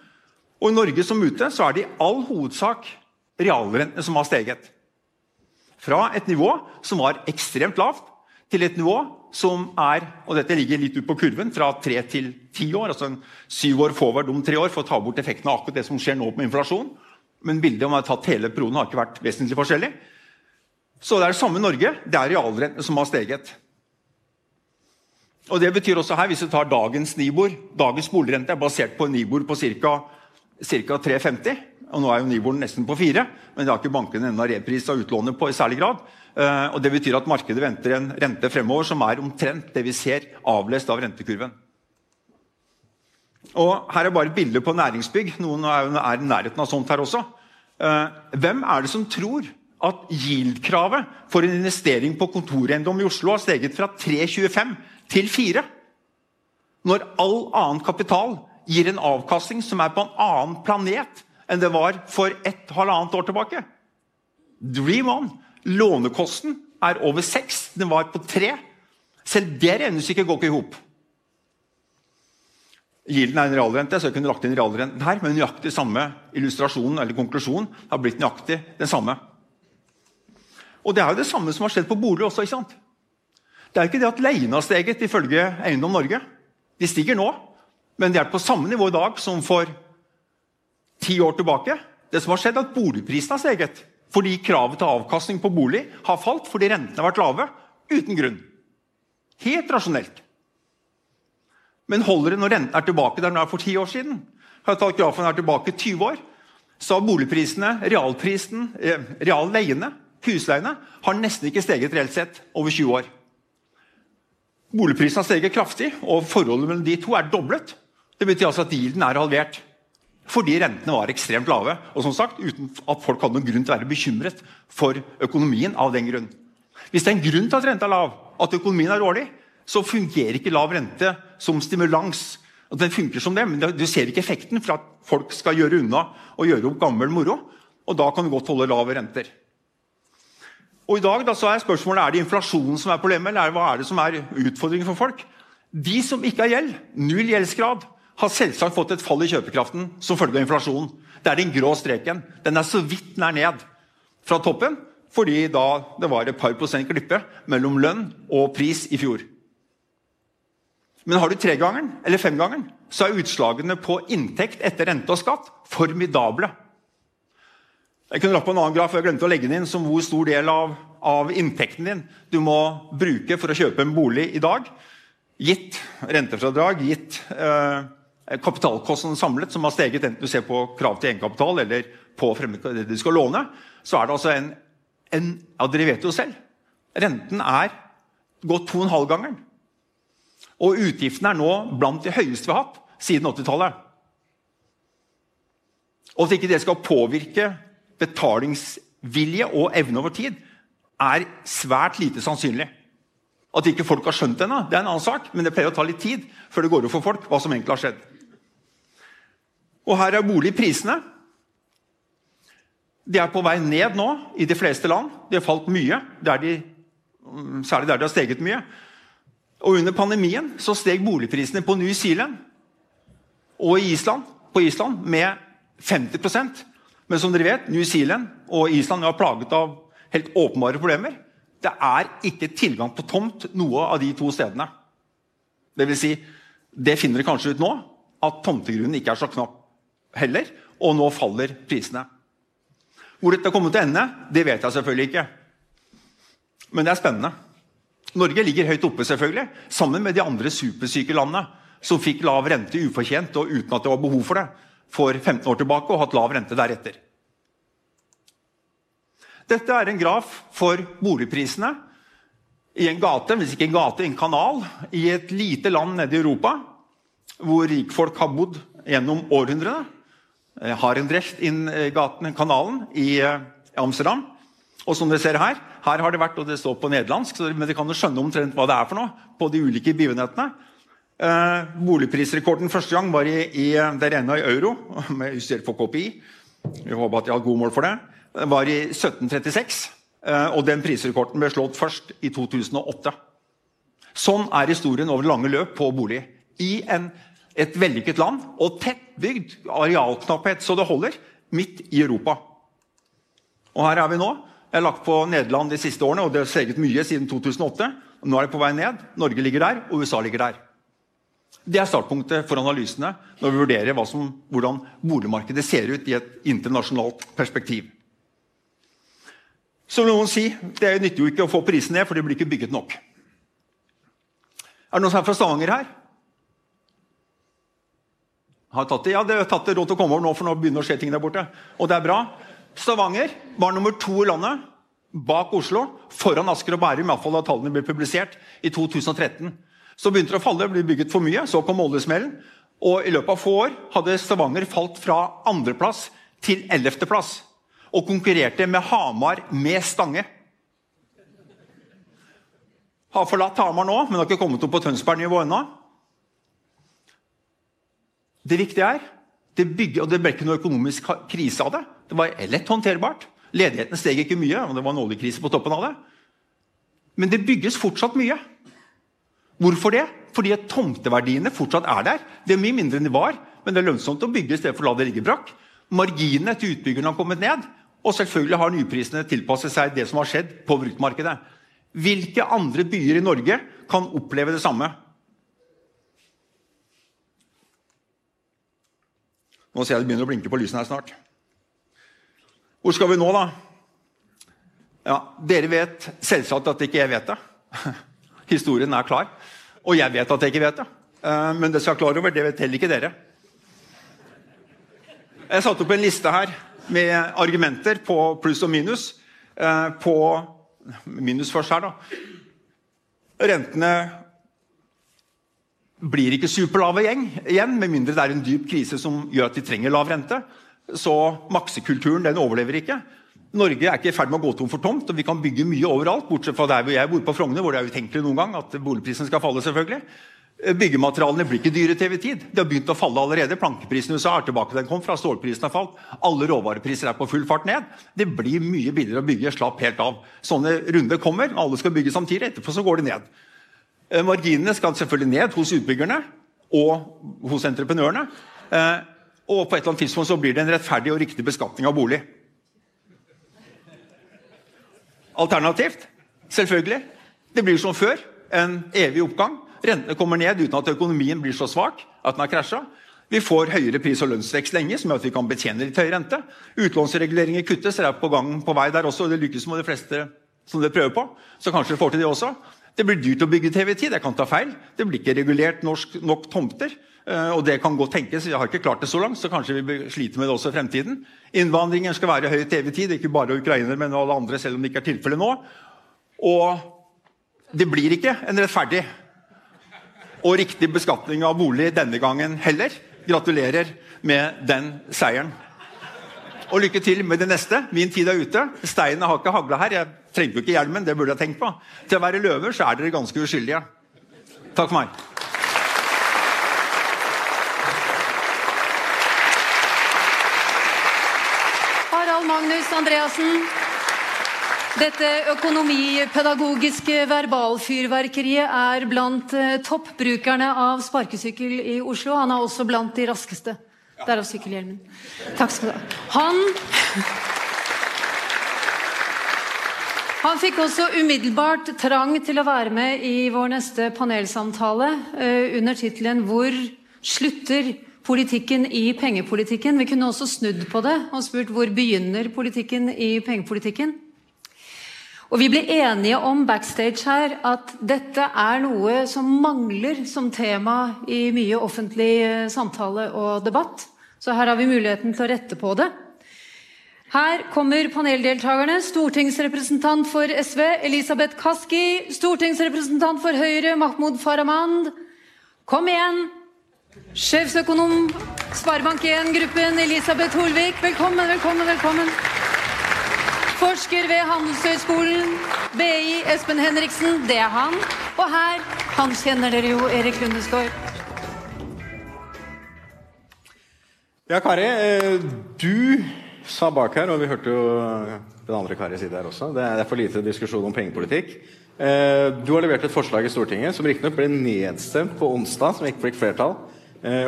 Og I Norge som ute så er det i all hovedsak realrentene som har steget. Fra et nivå som var ekstremt lavt, til et nivå som er og dette ligger litt ut på kurven, fra tre til ti år. altså en Syv år forward om tre år for å ta bort effekten av akkurat det som skjer nå med inflasjon men bildet om å har tatt hele perioden har ikke vært vesentlig forskjellig. Så det er det samme Norge. Det er realrentene som har steget. Og det betyr også her, Hvis du tar dagens Nibor Dagens boligrente er basert på Nibor på ca. 3,50. og Nå er jo Niboren nesten på 4, men det har ikke bankene ennå reprisa utlånet på i særlig grad. Eh, og Det betyr at markedet venter en rente fremover som er omtrent det vi ser avlest av rentekurven. Og Her er bare et bilde på næringsbygg. Noen er i nærheten av sånt her også. Eh, hvem er det som tror at yield-kravet for en investering på kontoreiendom i Oslo har steget fra 3,25 til 4? når all annen kapital gir en avkastning som er på en annen planet enn det var for ett halvannet år tilbake. Dream on! Lånekosten er over seks. Den var på tre. Selv det regnestykket går ikke i hop. Gilden er en realrente, så jeg kunne lagt inn realrenten her, men nøyaktig samme illustrasjonen eller konklusjonen har blitt nøyaktig den samme. Og Det er jo det samme som har skjedd på bolig også. ikke sant? Det er jo ikke det at leiene har steget, ifølge Eiendom Norge. De stiger nå, men de er på samme nivå i dag som for ti år tilbake. Det som har skjedd, er at boligprisen har steget. Fordi kravet til avkastning på bolig har falt fordi rentene har vært lave. Uten grunn. Helt rasjonelt. Men holder det når renten er tilbake der den er for ti år siden? Har tatt grafen her tilbake 20 år, så har boligprisene, realprisen, eh, realleiene, husleiene, har nesten ikke steget reelt sett over 20 år. Boligprisen har steget kraftig, og forholdet mellom de to er doblet. Det betyr altså at dealen er halvert. Fordi rentene var ekstremt lave, og som sagt, uten at folk hadde noen grunn til å være bekymret for økonomien av den grunn. Hvis det er en grunn til at renta er lav, at økonomien er dårlig, så fungerer ikke lav rente som stimulans. Og den funker som det, men Du ser ikke effekten for at folk skal gjøre unna og gjøre opp gammel moro. Og da kan du godt holde lave renter. Og i dag da, så er spørsmålet er det inflasjonen som er problemet, eller hva er det som er utfordringen for folk. De som ikke har gjeld, null gjeldsgrad, har selvsagt fått et fall i kjøpekraften som følge av inflasjonen. Det er den grå streken. Den er så vidt nær ned fra toppen, fordi da det var et par prosent glippe mellom lønn og pris i fjor. Men har du tregangeren eller femgangeren, så er utslagene på inntekt etter rente og skatt formidable. Jeg kunne lagt på en annen graf, jeg glemte å legge den inn, som hvor stor del av, av inntekten din du må bruke for å kjøpe en bolig i dag. Gitt rentefradrag, gitt eh, kapitalkostnaden samlet, som har steget enten du ser på krav til egenkapital eller på det du skal låne, så er det altså en, en Ja, dere vet jo selv. Renten er gått to og en halv gangeren. Og utgiftene er nå blant de høyeste vi har hatt siden 80-tallet. Og at ikke det skal påvirke betalingsvilje og evne over tid, er svært lite sannsynlig. At ikke folk har skjønt det ennå, er en annen sak, men det pleier å ta litt tid før det går opp for folk hva som egentlig har skjedd. Og her er boligprisene. De er på vei ned nå i de fleste land. De har falt mye, der de, særlig der de har steget mye. Og Under pandemien så steg boligprisene på New Zealand og Island, på Island med 50% Men som dere vet, New Zealand og Island er plaget av helt åpenbare problemer. Det er ikke tilgang på tomt noe av de to stedene. Det vil si, det finner dere kanskje ut nå, at tomtegrunnen ikke er så knapp heller. Og nå faller prisene. Hvor dette kommer til å ende, det vet jeg selvfølgelig ikke. Men det er spennende. Norge ligger høyt oppe, selvfølgelig, sammen med de andre supersyke landene som fikk lav rente ufortjent og uten at det var behov for det for 15 år tilbake, og hatt lav rente deretter. Dette er en graf for boligprisene i en gate, hvis ikke en gate, en kanal, i et lite land nede i Europa, hvor rikfolk har bodd gjennom århundrene. Har en dreft inn gaten, kanalen i eh, Amsterdam. Og som dere ser her, her har det vært, og det står på nederlandsk, men dere kan jo skjønne omtrent hva det er for noe på de ulike begivenhetene. Eh, boligprisrekorden første gang var i, i det rene i euro, med justert for KPI. Vi håper at jeg har god mål for det. Det var i 1736, eh, og den prisrekorden ble slått først i 2008. Sånn er historien over lange løp på bolig. I en, et vellykket land og tettbygd arealknapphet så det holder, midt i Europa. Og her er vi nå. Jeg har lagt på Nederland de siste årene, og det har steget mye siden 2008. Nå er det på vei ned. Norge ligger der, og USA ligger der. Det er startpunktet for analysene når vi vurderer som, hvordan boligmarkedet ser ut i et internasjonalt perspektiv. Som noen sier, det nytter jo ikke å få prisene ned, for det blir ikke bygget nok. Er det noen som er fra Stavanger her? Har tatt det? Ja, det har tatt det råd til å komme over nå, for nå begynner det å skje ting der borte. Og det er bra. Stavanger var nummer to i landet, bak Oslo, foran Asker og Bærum. Iallfall da tallene ble publisert i 2013. Så begynte det å falle, ble bygget for mye. Så kom oljesmellen. Og i løpet av få år hadde Stavanger falt fra andreplass til ellevteplass. Og konkurrerte med Hamar med Stange. Har forlatt Hamar nå, men har ikke kommet opp på Tønsberg-nivå ennå. Det viktige er det bygger, og det ble ikke noe økonomisk krise av det. Det var lett håndterbart. Ledigheten steg ikke mye, og det var en oljekrise på toppen av det. Men det bygges fortsatt mye. Hvorfor det? Fordi at tomteverdiene fortsatt er der. Det er mye mindre enn de var, men det er lønnsomt å bygge i stedet for å la det ligge brakk. Marginene til utbyggerne har kommet ned, og selvfølgelig har nyprisene tilpasset seg det som har skjedd på bruktmarkedet. Hvilke andre byer i Norge kan oppleve det samme? Nå ser jeg det begynner å blinke på lysene her snart. Hvor skal vi nå, da? Ja, Dere vet selvsagt at ikke jeg vet det. Historien er klar. Og jeg vet at jeg ikke vet det. Eh, Men det skal jeg klar over, det vet heller ikke dere. Jeg satte opp en liste her med argumenter på pluss og minus. Eh, På minus først her, da. Rentene blir ikke superlave igjen, med mindre det er en dyp krise som gjør at de trenger lav rente. Så maksekulturen den overlever ikke. Norge er ikke i ferd med å gå tom for tomt, og vi kan bygge mye overalt. Bortsett fra der hvor jeg bor på Frogner, hvor det er utenkelig noen gang at boligprisen skal falle. selvfølgelig. Eh, Byggematerialene blir ikke dyre til evig tid. De har begynt å falle allerede. Plankeprisen i USA er tilbake den kom fra. Stålprisen har falt. Alle råvarepriser er på full fart ned. Det blir mye billigere å bygge. Slapp helt av. Sånne runder kommer. Alle skal bygge samtidig. Etterpå så går de ned. Eh, Marginene skal selvfølgelig ned hos utbyggerne og hos entreprenørene. Og på et eller annet tidspunkt så blir det en rettferdig og riktig beskatning av bolig. Alternativt, selvfølgelig, det blir som før. En evig oppgang. Rentene kommer ned uten at økonomien blir så svak at den har krasja. Vi får høyere pris- og lønnsvekst lenge, som gjør at vi kan betjene litt høy rente. Utlånsreguleringer kuttes, det er på gang på vei der også. og Det lykkes med de fleste som det prøver på. Så kanskje vi får til det også. Det blir dyrt å bygge TV-tid. Jeg kan ta feil. Det blir ikke regulert norsk, nok tomter. Eh, Og det kan godt tenkes. Jeg har ikke klart det så langt, så kanskje vi sliter med det også i fremtiden. Innvandringen skal være høy TV-tid, ikke bare ukrainere, men alle andre, selv om det ikke er tilfellet nå. Og det blir ikke en rettferdig og riktig beskatning av bolig denne gangen heller. Gratulerer med den seieren. Og lykke til med det neste. Min tid er ute. Steinene har ikke hagla her. Jeg trengte jo ikke hjelmen, det burde jeg tenkt på. Til å være løver så er dere ganske uskyldige. Takk for meg. Harald Magnus Andreassen. Dette økonomipedagogiske verbalfyrverkeriet er blant eh, toppbrukerne av sparkesykkel i Oslo. Han er også blant de raskeste. Derav sykkelhjelmen. Takk skal du ha. Han Han fikk også umiddelbart trang til å være med i vår neste panelsamtale eh, under tittelen 'Hvor slutter politikken i pengepolitikken?' Vi kunne også snudd på det og spurt 'Hvor begynner politikken i pengepolitikken?' Og vi ble enige om backstage her at dette er noe som mangler som tema i mye offentlig eh, samtale og debatt. Så her har vi muligheten til å rette på det. Her kommer paneldeltakerne. Stortingsrepresentant for SV Elisabeth Kaski. Stortingsrepresentant for Høyre Mahmoud Farahmand. Kom igjen! Sjefsøkonom Sparebank1-gruppen Elisabeth Holvik. Velkommen, velkommen, velkommen. Forsker ved Handelshøyskolen, BI, Espen Henriksen. Det er han. Og her, han kjenner dere jo, Erik Lundesgaard. Ja, Kari. eh, Du sa bak her, og vi hørte jo den andre Kari si der også, det er for lite diskusjon om pengepolitikk. Eh, Du har levert et forslag i Stortinget som riktignok ble nedstemt på onsdag, som ikke fikk flertall,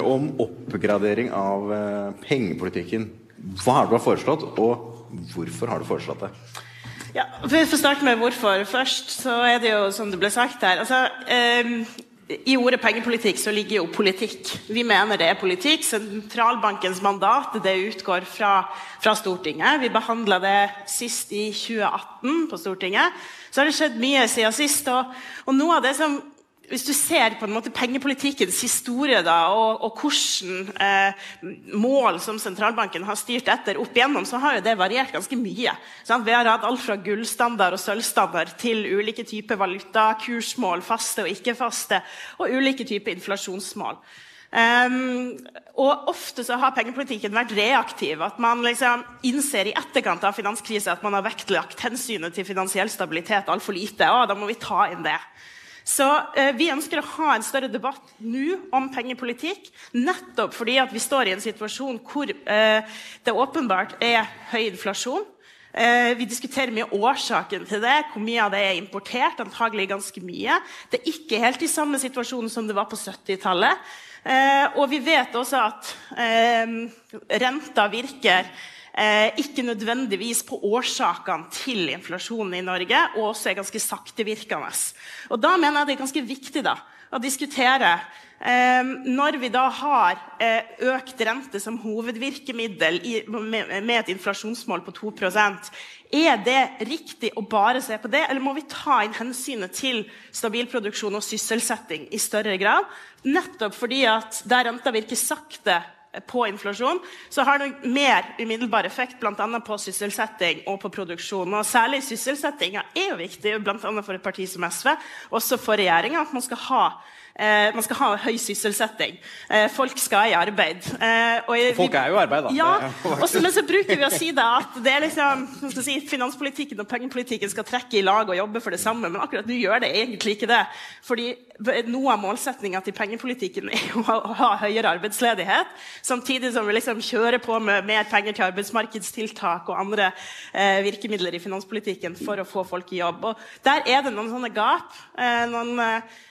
om oppgradering av eh, pengepolitikken. Hva har du har foreslått, og hvorfor har du foreslått det? Ja, for får starte med hvorfor først, så er det jo som det ble sagt her altså, eh, I ordet pengepolitikk så ligger jo politikk. Vi mener det er politikk. Sentralbankens mandat det utgår fra, fra Stortinget. Vi behandla det sist i 2018 på Stortinget. Så har det skjedd mye siden sist. Og, og noe av det som hvis du ser på en måte pengepolitikkens historie da, og, og hvordan eh, mål som sentralbanken har styrt etter opp igjennom, så har jo det variert ganske mye. Sant? Vi har hatt alt fra gullstandard og sølvstandard til ulike typer valuta, kursmål, faste og ikke-faste, og ulike typer inflasjonsmål. Um, og ofte så har pengepolitikken vært reaktiv. At man liksom innser i etterkant av finanskrisen at man har vektlagt hensynet til finansiell stabilitet altfor lite. Å, da må vi ta inn det. Så eh, vi ønsker å ha en større debatt nå om pengepolitikk, nettopp fordi at vi står i en situasjon hvor eh, det åpenbart er høy inflasjon. Eh, vi diskuterer mye årsaken til det, hvor mye av det er importert. antagelig ganske mye. Det er ikke helt i samme situasjon som det var på 70-tallet. Eh, og vi vet også at eh, renta virker ikke nødvendigvis på årsakene til inflasjonen i Norge, og også er ganske saktevirkende. Og da mener jeg det er ganske viktig da, å diskutere eh, Når vi da har eh, økt rente som hovedvirkemiddel i, med, med, et inflasjonsmål på 2% er det riktig å bare se på det, eller må vi ta inn hensynet til stabil produksjon og sysselsetting i større grad? Nettopp fordi at der renta virker sakte på inflasjon, så har det mer umiddelbar effekt bl.a. på sysselsetting og på produksjon. Og særlig sysselsettinga er jo viktig, bl.a. for et parti som SV, også for regjeringa, at man skal ha Eh, man skal ha høy sysselsetting. Eh, folk skal i arbeid. Eh, og folk er jo i arbeid, da. Ja, også, men så bruker vi å si da at det er liksom, si, finanspolitikken og pengepolitikken skal trekke i lag og jobbe for det samme, men akkurat nå gjør det egentlig ikke det. Fordi noe av målsettinga til pengepolitikken er å ha høyere arbeidsledighet, samtidig som vi liksom kjører på med mer penger til arbeidsmarkedstiltak og andre eh, virkemidler i finanspolitikken for å få folk i jobb. Og der er det noen sånne gap. Eh, noen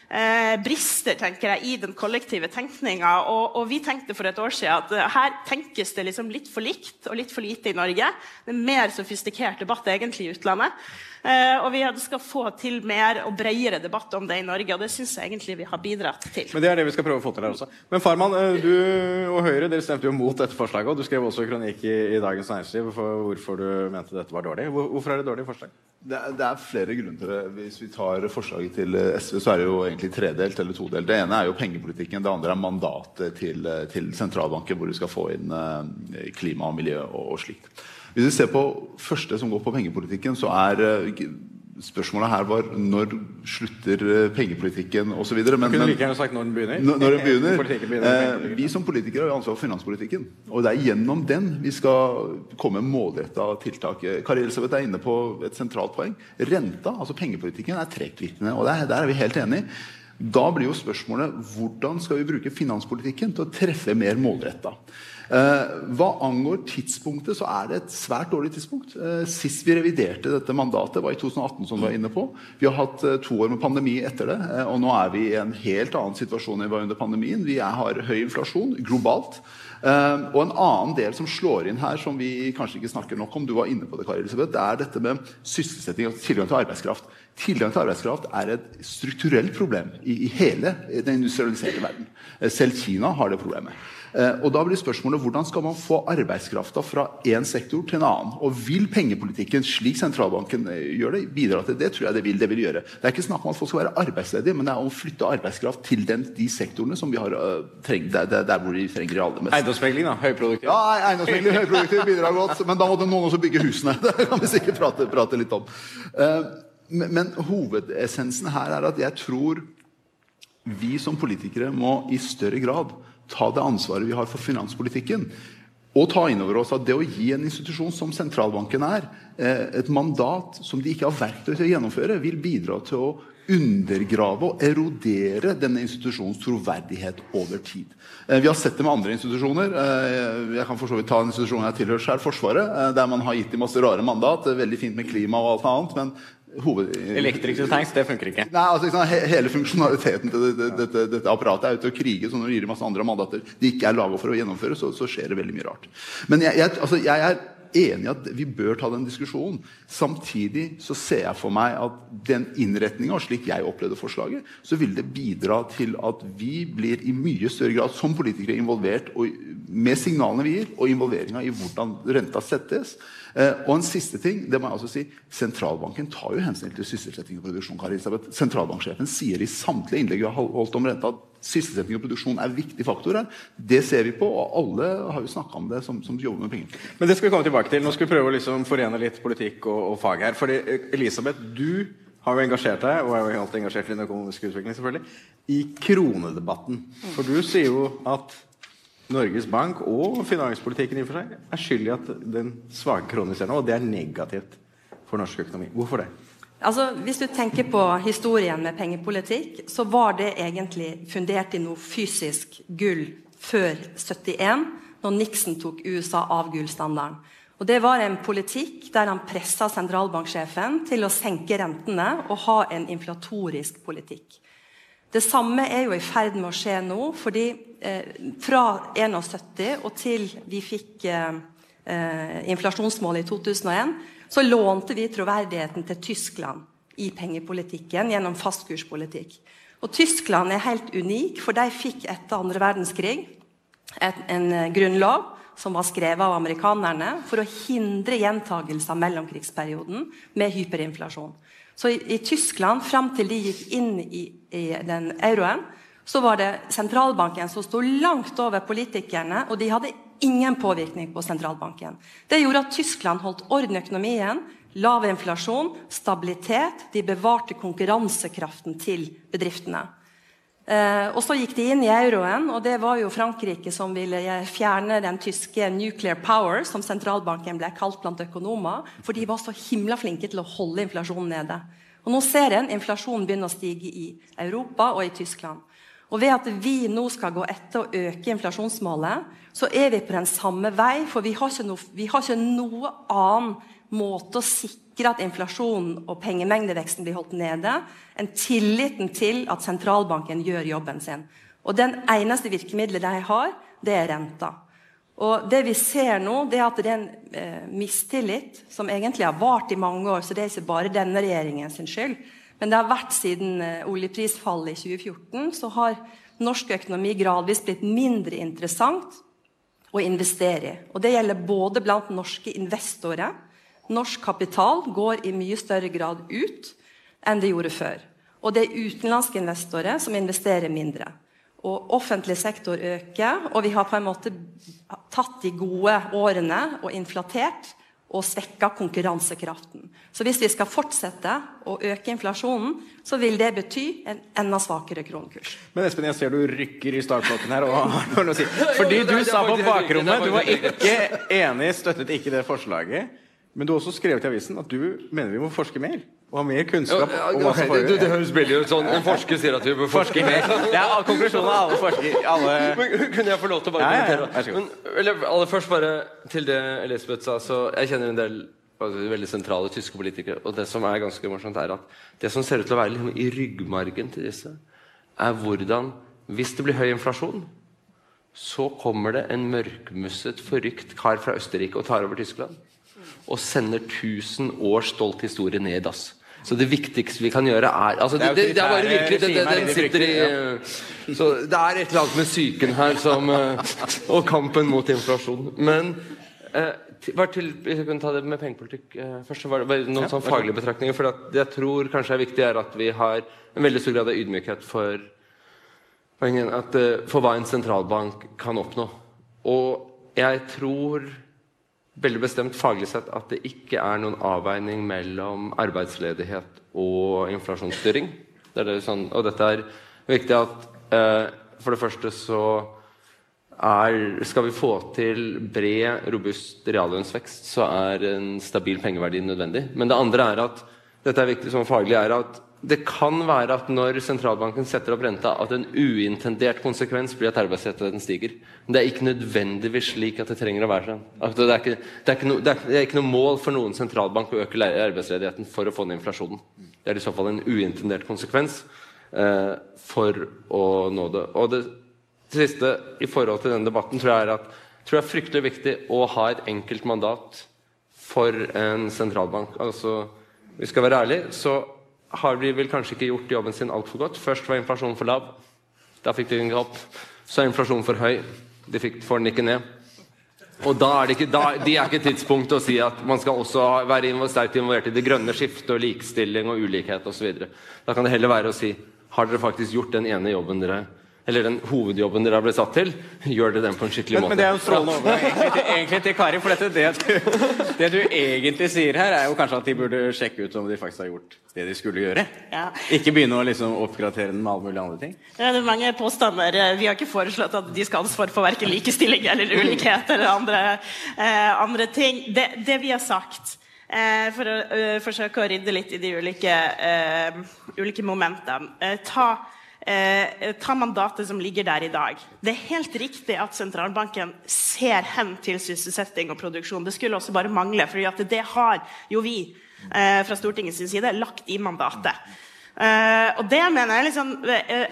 eh, brister tenker jeg, i den kollektive tenkninga. Og, og, vi tenkte for et år siden at uh, her tenkes det liksom litt for likt og litt for lite i Norge. Det er mer sofistikert debatt egentlig i utlandet. Uh, og vi skal få til mer og bredere debatt om det i Norge, og det syns jeg egentlig vi har bidratt til. Men det er det vi skal prøve å få til her også. Men Farman, uh, du og Høyre dere stemte jo mot dette forslaget, og du skrev også kronikk i, i Dagens Næringsliv for hvorfor du mente dette var dårlig. Hvor, hvorfor er det dårlig forslag? Det er, det er, flere grunner til det. Hvis vi tar forslaget til SV, så er det jo egentlig tredelt eller todelt. Det ene er jo pengepolitikken, det andre er mandatet til, til sentralbanken, hvor du skal få inn klima og miljø og, og slikt. Hvis vi ser på første som går på pengepolitikken, så er uh, Spørsmålet her var når slutter eh, pengepolitikken osv. Du kunne like gjerne sagt når den begynner. Når, når den begynner. begynner vi som politikere har ansvar for finanspolitikken. Og det er gjennom den vi skal komme med målretta tiltak. Kari Elisabeth er inne på et sentralt poeng. Renta, altså pengepolitikken, er tregtvirkende. Og der, der er vi helt enige. Da blir jo spørsmålet hvordan skal vi bruke finanspolitikken til å treffe mer målretta. Eh, hva angår tidspunktet, så er det et svært dårlig tidspunkt. Eh, sist vi reviderte dette mandatet, var i 2018, som du var inne på. Vi har hatt eh, to år med pandemi etter det, og nå er vi i en helt annen situasjon enn vi var under pandemien. Vi har høy inflasjon globalt. Og en annen del som slår inn her, som vi kanskje ikke snakker nok om, du var inne på det, Kari Elisabeth, det er dette med sysselsetting og tilgang til arbeidskraft. Tilgang til arbeidskraft er et strukturelt problem i, i hele den industrialiserte verden. Selv Kina har det problemet. Eh, og da blir spørsmålet Hvordan skal man få arbeidskrafta fra én sektor til en annen? Og vil pengepolitikken, slik sentralbanken eh, gjør det, bidra til det? tror jeg det vil, det vil gjøre. Det er ikke snakk om at folk skal være arbeidsledige, men det er om å flytte arbeidskraft til den, de sektorene som vi har uh, treng, der, der, der, hvor de trenger det aller mest. Eiendomsmegling, da? Høyproduktiv? Ja, eiendomsmegling høyproduktiv bidrar godt. Men da må det noen også bygge husene. Det kan vi sikkert prate, prate litt om. Uh, men, men hovedessensen her er at jeg tror vi som politikere må i større grad ta det ansvaret vi har for finanspolitikken. Og ta inn over oss at det å gi en institusjon som sentralbanken er, eh, et mandat som de ikke har verktøy til å gjennomføre, vil bidra til å undergrave og erodere denne institusjonens troverdighet over tid. Eh, vi har sett det med andre institusjoner. Eh, jeg kan for så vidt ta en institusjon jeg tilhører selv, Forsvaret, der man har gitt dem masse rare mandat. Veldig fint med klima og alt annet, men hoved... Elektriske tanks, det funker ikke. Nei, altså, liksom, Hele funksjonaliteten til dette, dette, dette, apparatet er ute å krige. så når du gir masse andre mandater de ikke er laga for å gjennomføre, så, så, skjer det veldig mye rart. Men jeg, jeg, altså, jeg er enig i at vi bør ta den diskusjonen. Samtidig så ser jeg for meg at den innretninga, slik jeg opplevde forslaget, så vil det bidra til at vi blir i mye større grad som politikere involvert og, med signalene vi gir, og involveringa i hvordan renta settes. Eh, og en siste ting, det må jeg også si, Sentralbanken tar jo hensyn til sysselsetting og produksjon. Kari Elisabeth. Sentralbanksjefen sier i samtlige innlegg vi har holdt om renta, at sysselsetting og produksjon er viktige faktorer. Det ser vi på, og alle har jo snakka om det som, som, jobber med penger. Men det skal vi komme tilbake til. Nå skal vi prøve å liksom forene litt politikk og, og fag her. Fordi eh, Elisabeth, du har jo engasjert deg, og er jo alltid engasjert i den økonomiske utvikling, selvfølgelig, i kronedebatten. For du sier jo at Norges Bank og finanspolitikken i og for seg er skyld i at den svake kronen ser nå, og det er negativt for norsk økonomi. Hvorfor det? Altså, hvis du tenker på historien med pengepolitikk, så var det egentlig fundert i noe fysisk gull før 71, når Nixon tok USA av gullstandarden. Og Det var en politikk der han pressa sentralbanksjefen til å senke rentene og ha en inflatorisk politikk. Det samme er jo i ferd med å skje nå. fordi Fra 71 og til vi fikk eh, eh, inflasjonsmålet i 2001, så lånte vi troverdigheten til Tyskland i pengepolitikken gjennom fastkurspolitikk. Og Tyskland er helt unik, for de fikk etter andre verdenskrig et, en eh, grunnlov som var skrevet av amerikanerne for å hindre gjentagelse av mellomkrigsperioden med hyperinflasjon. Så i, i Tyskland, fram til de gikk inn i, i den euroen, så var det sentralbanken som sto langt over politikerne, og de hadde ingen påvirkning på sentralbanken. Det gjorde at Tyskland holdt orden i økonomien, lav inflasjon, stabilitet. De bevarte konkurransekraften til bedriftene. Eh, og så gikk de inn i euroen, og det var jo Frankrike som ville fjerne den tyske 'nuclear power', som sentralbanken ble kalt blant økonomer, for de var så himla flinke til å holde inflasjonen nede. Og Nå ser en inflasjonen begynne å stige i Europa og i Tyskland. Og Ved at vi nå skal gå etter å øke inflasjonsmålet, så er vi på den samme vei. For vi har ikke noe, vi har ikke noe annen måte å sikre at inflasjonen og pengemengdeveksten blir holdt nede, enn tilliten til at sentralbanken gjør jobben sin. Og Den eneste virkemidlet de har, det er renta. Og det vi ser nå, det er at det er en eh, mistillit som egentlig har vart i mange år. Så det er ikke bare denne regjeringen sin skyld. Men det har vært siden eh, oljeprisfallet i 2014, så har norsk økonomi gradvis blitt mindre interessant å investere i. Og det gjelder både blant norske investorer. Norsk kapital går i mye større grad ut enn det gjorde før. Og det er utenlandske investorer som investerer mindre. Og offentlig sektor øker, og vi har på en måte tatt de gode årene og inflatert og svekker konkurransekraften. Så hvis vi skal fortsette å øke inflasjonen, så vil det bety en enda svakere kronekurs. Men Espen, jeg ser du rykker i startblokken her og har noe å si. Fordi du sa på bakrommet du var ikke enig, støttet ikke det forslaget. Men du har også skrevet i avisen at du mener vi må forske mer. Og mer kunnskap Ja, ja, hva som det, det høres veldig ut sånn En forsker sier at vi bør forske mer. Det er konklusjonen av alle forsker Alle... Men Kunne jeg få lov til å bare kommentere? Men, eller, aller først bare til det Elisabeth sa. Så jeg kjenner en del altså, veldig sentrale tyske politikere. Og det som er ganske morsomt, er at det som ser ut til å være liksom, i ryggmargen til disse, er hvordan Hvis det blir høy inflasjon, så kommer det en mørkmusset, forrykt kar fra Østerrike og tar over Tyskland. Og sender 1000 års stolt historie ned i dass. Så det viktigste vi kan gjøre, er altså, det, Det det, det er bare virkelig det, det, Den sitter i Så det er et eller annet med psyken her som eh, Og kampen mot inflasjon. Men eh, til, jeg kunne ta det med pengepolitikk eh, først, så var det noen sånn faglige betraktninger. For det jeg tror kanskje er viktig, er at vi har en veldig stor grad av ydmykhet for, eh, for hva en sentralbank kan oppnå. Og jeg tror veldig bestemt faglig sett at det ikke er noen avveining mellom arbeidsledighet og inflasjonsstyring. Det det sånn, og dette er viktig at eh, For det første så er, skal vi få til bred, robust reallønnsvekst, så er en stabil pengeverdi nødvendig. Men det andre er at dette er viktig som faglig er at det kan være at når sentralbanken setter opp renta, at en uintendert konsekvens blir at arbeidsledigheten stiger. Men det er ikke nødvendigvis slik at det trenger å være sånn. Det, er ikke, det, er no, det, er, det ikke noe mål for noen sentralbank å øke arbeidsledigheten for å få ned inflasjonen. Det er i så fall en uintendert konsekvens eh, for å nå det. Og det siste i forhold til denne debatten tror jeg er at tror jeg er fryktelig viktig å ha et enkelt mandat for en sentralbank. Altså, vi skal være ærlige, så har de vel kanskje ikke gjort jobben sin altfor godt. Først var inflasjonen for lav. Da fikk de den ikke opp. Så er inflasjonen for høy. De fikk, får den ikke ned. Og da er det ikke, da, de er ikke tidspunktet å si at man skal også være sterkt involvert i det grønne skiftet og likestilling og ulikhet osv. Da kan det heller være å si har dere faktisk gjort den ene jobben dere eller den hovedjobben dere har blitt satt til, gjør dere den på en skikkelig Men, måte. men det er jo en strålende overgang egentlig, til- egentlig til Kari. For dette, det, du, det du egentlig sier her, er jo kanskje at de burde sjekke ut om de faktisk har gjort det de skulle gjøre. Ja. Ikke begynne å liksom oppgradere den med alle mulige andre ting. Ja, det er mange påstander. Vi har ikke foreslått at de skal ha ansvar for verken likestilling eller ulikhet eller andre, eh, andre ting. Det, det vi har sagt, eh, for å uh, forsøke å rydde litt i de ulike, uh, ulike momentene. Eh, ta, eh, ta mandatet som ligger der i dag. Det er helt riktig at sentralbanken ser hen til sysselsetting og produksjon. Det skulle også bare mangle, for det har jo vi eh, fra Stortingets side lagt i mandatet. Eh, og det mener jeg er liksom,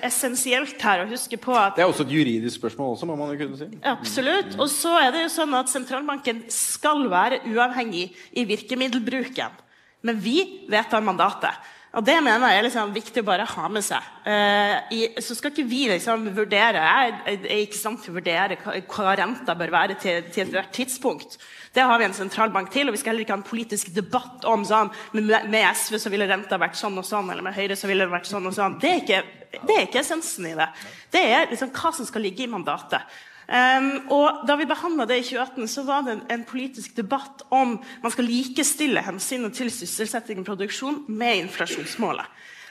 essensielt her å huske på at Det er også et juridisk spørsmål, også, må man jo kunne si. Absolutt. Og så er det jo sånn at sentralbanken skal være uavhengig i virkemiddelbruken. Men vi vedtar mandatet. Og det mener jeg er liksom viktig å bare ha med seg. Eh, i, så skal ikke vi liksom vurdere Jeg er ikke sant til å vurdere hva, hva renta bør være til, til ethvert tidspunkt. Det har vi en sentralbank til, og vi skal heller ikke ha en politisk debatt om sånn, med, med SV så ville renta vært sånn og sånn, eller med Høyre så ville det vært sånn og sånn. Det er ikke, det er ikke essensen i det. Det er liksom hva som skal ligge i mandatet. Um, og Da vi behandla det i 2018, så var det en, politisk debatt om man skal likestille hensynet til sysselsetting og produksjon med inflasjonsmålet.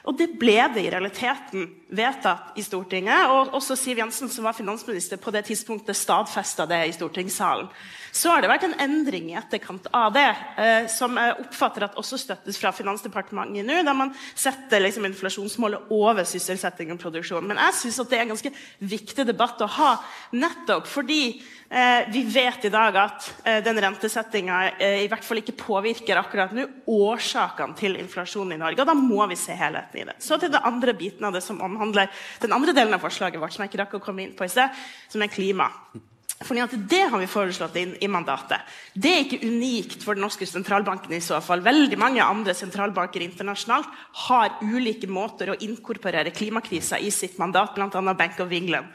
Og det ble det i realiteten vedtatt i Stortinget. Og også Siv Jensen, som var finansminister på det tidspunktet, stadfesta det i stortingssalen. Så har det vært en endring i etterkant av det, eh, som jeg oppfatter at også støttes fra Finansdepartementet nå, der man setter liksom inflasjonsmålet over sysselsetting og produksjon. Men jeg syns det er en ganske viktig debatt å ha, nettopp fordi eh, vi vet i dag at eh, den rentesettinga i hvert fall ikke påvirker akkurat nå årsakene til inflasjonen i Norge. Og da må vi se helheten i det. Så til den andre biten av det som omhandler den andre delen av forslaget vårt, som jeg ikke rakk å komme inn på i sted, som er klima. Fordi Det har vi foreslått inn i mandatet. Det er ikke unikt for den norske sentralbanken. i så fall. Veldig mange andre sentralbanker internasjonalt har ulike måter å inkorporere klimakrisa i sitt mandat, bl.a. Bank of England.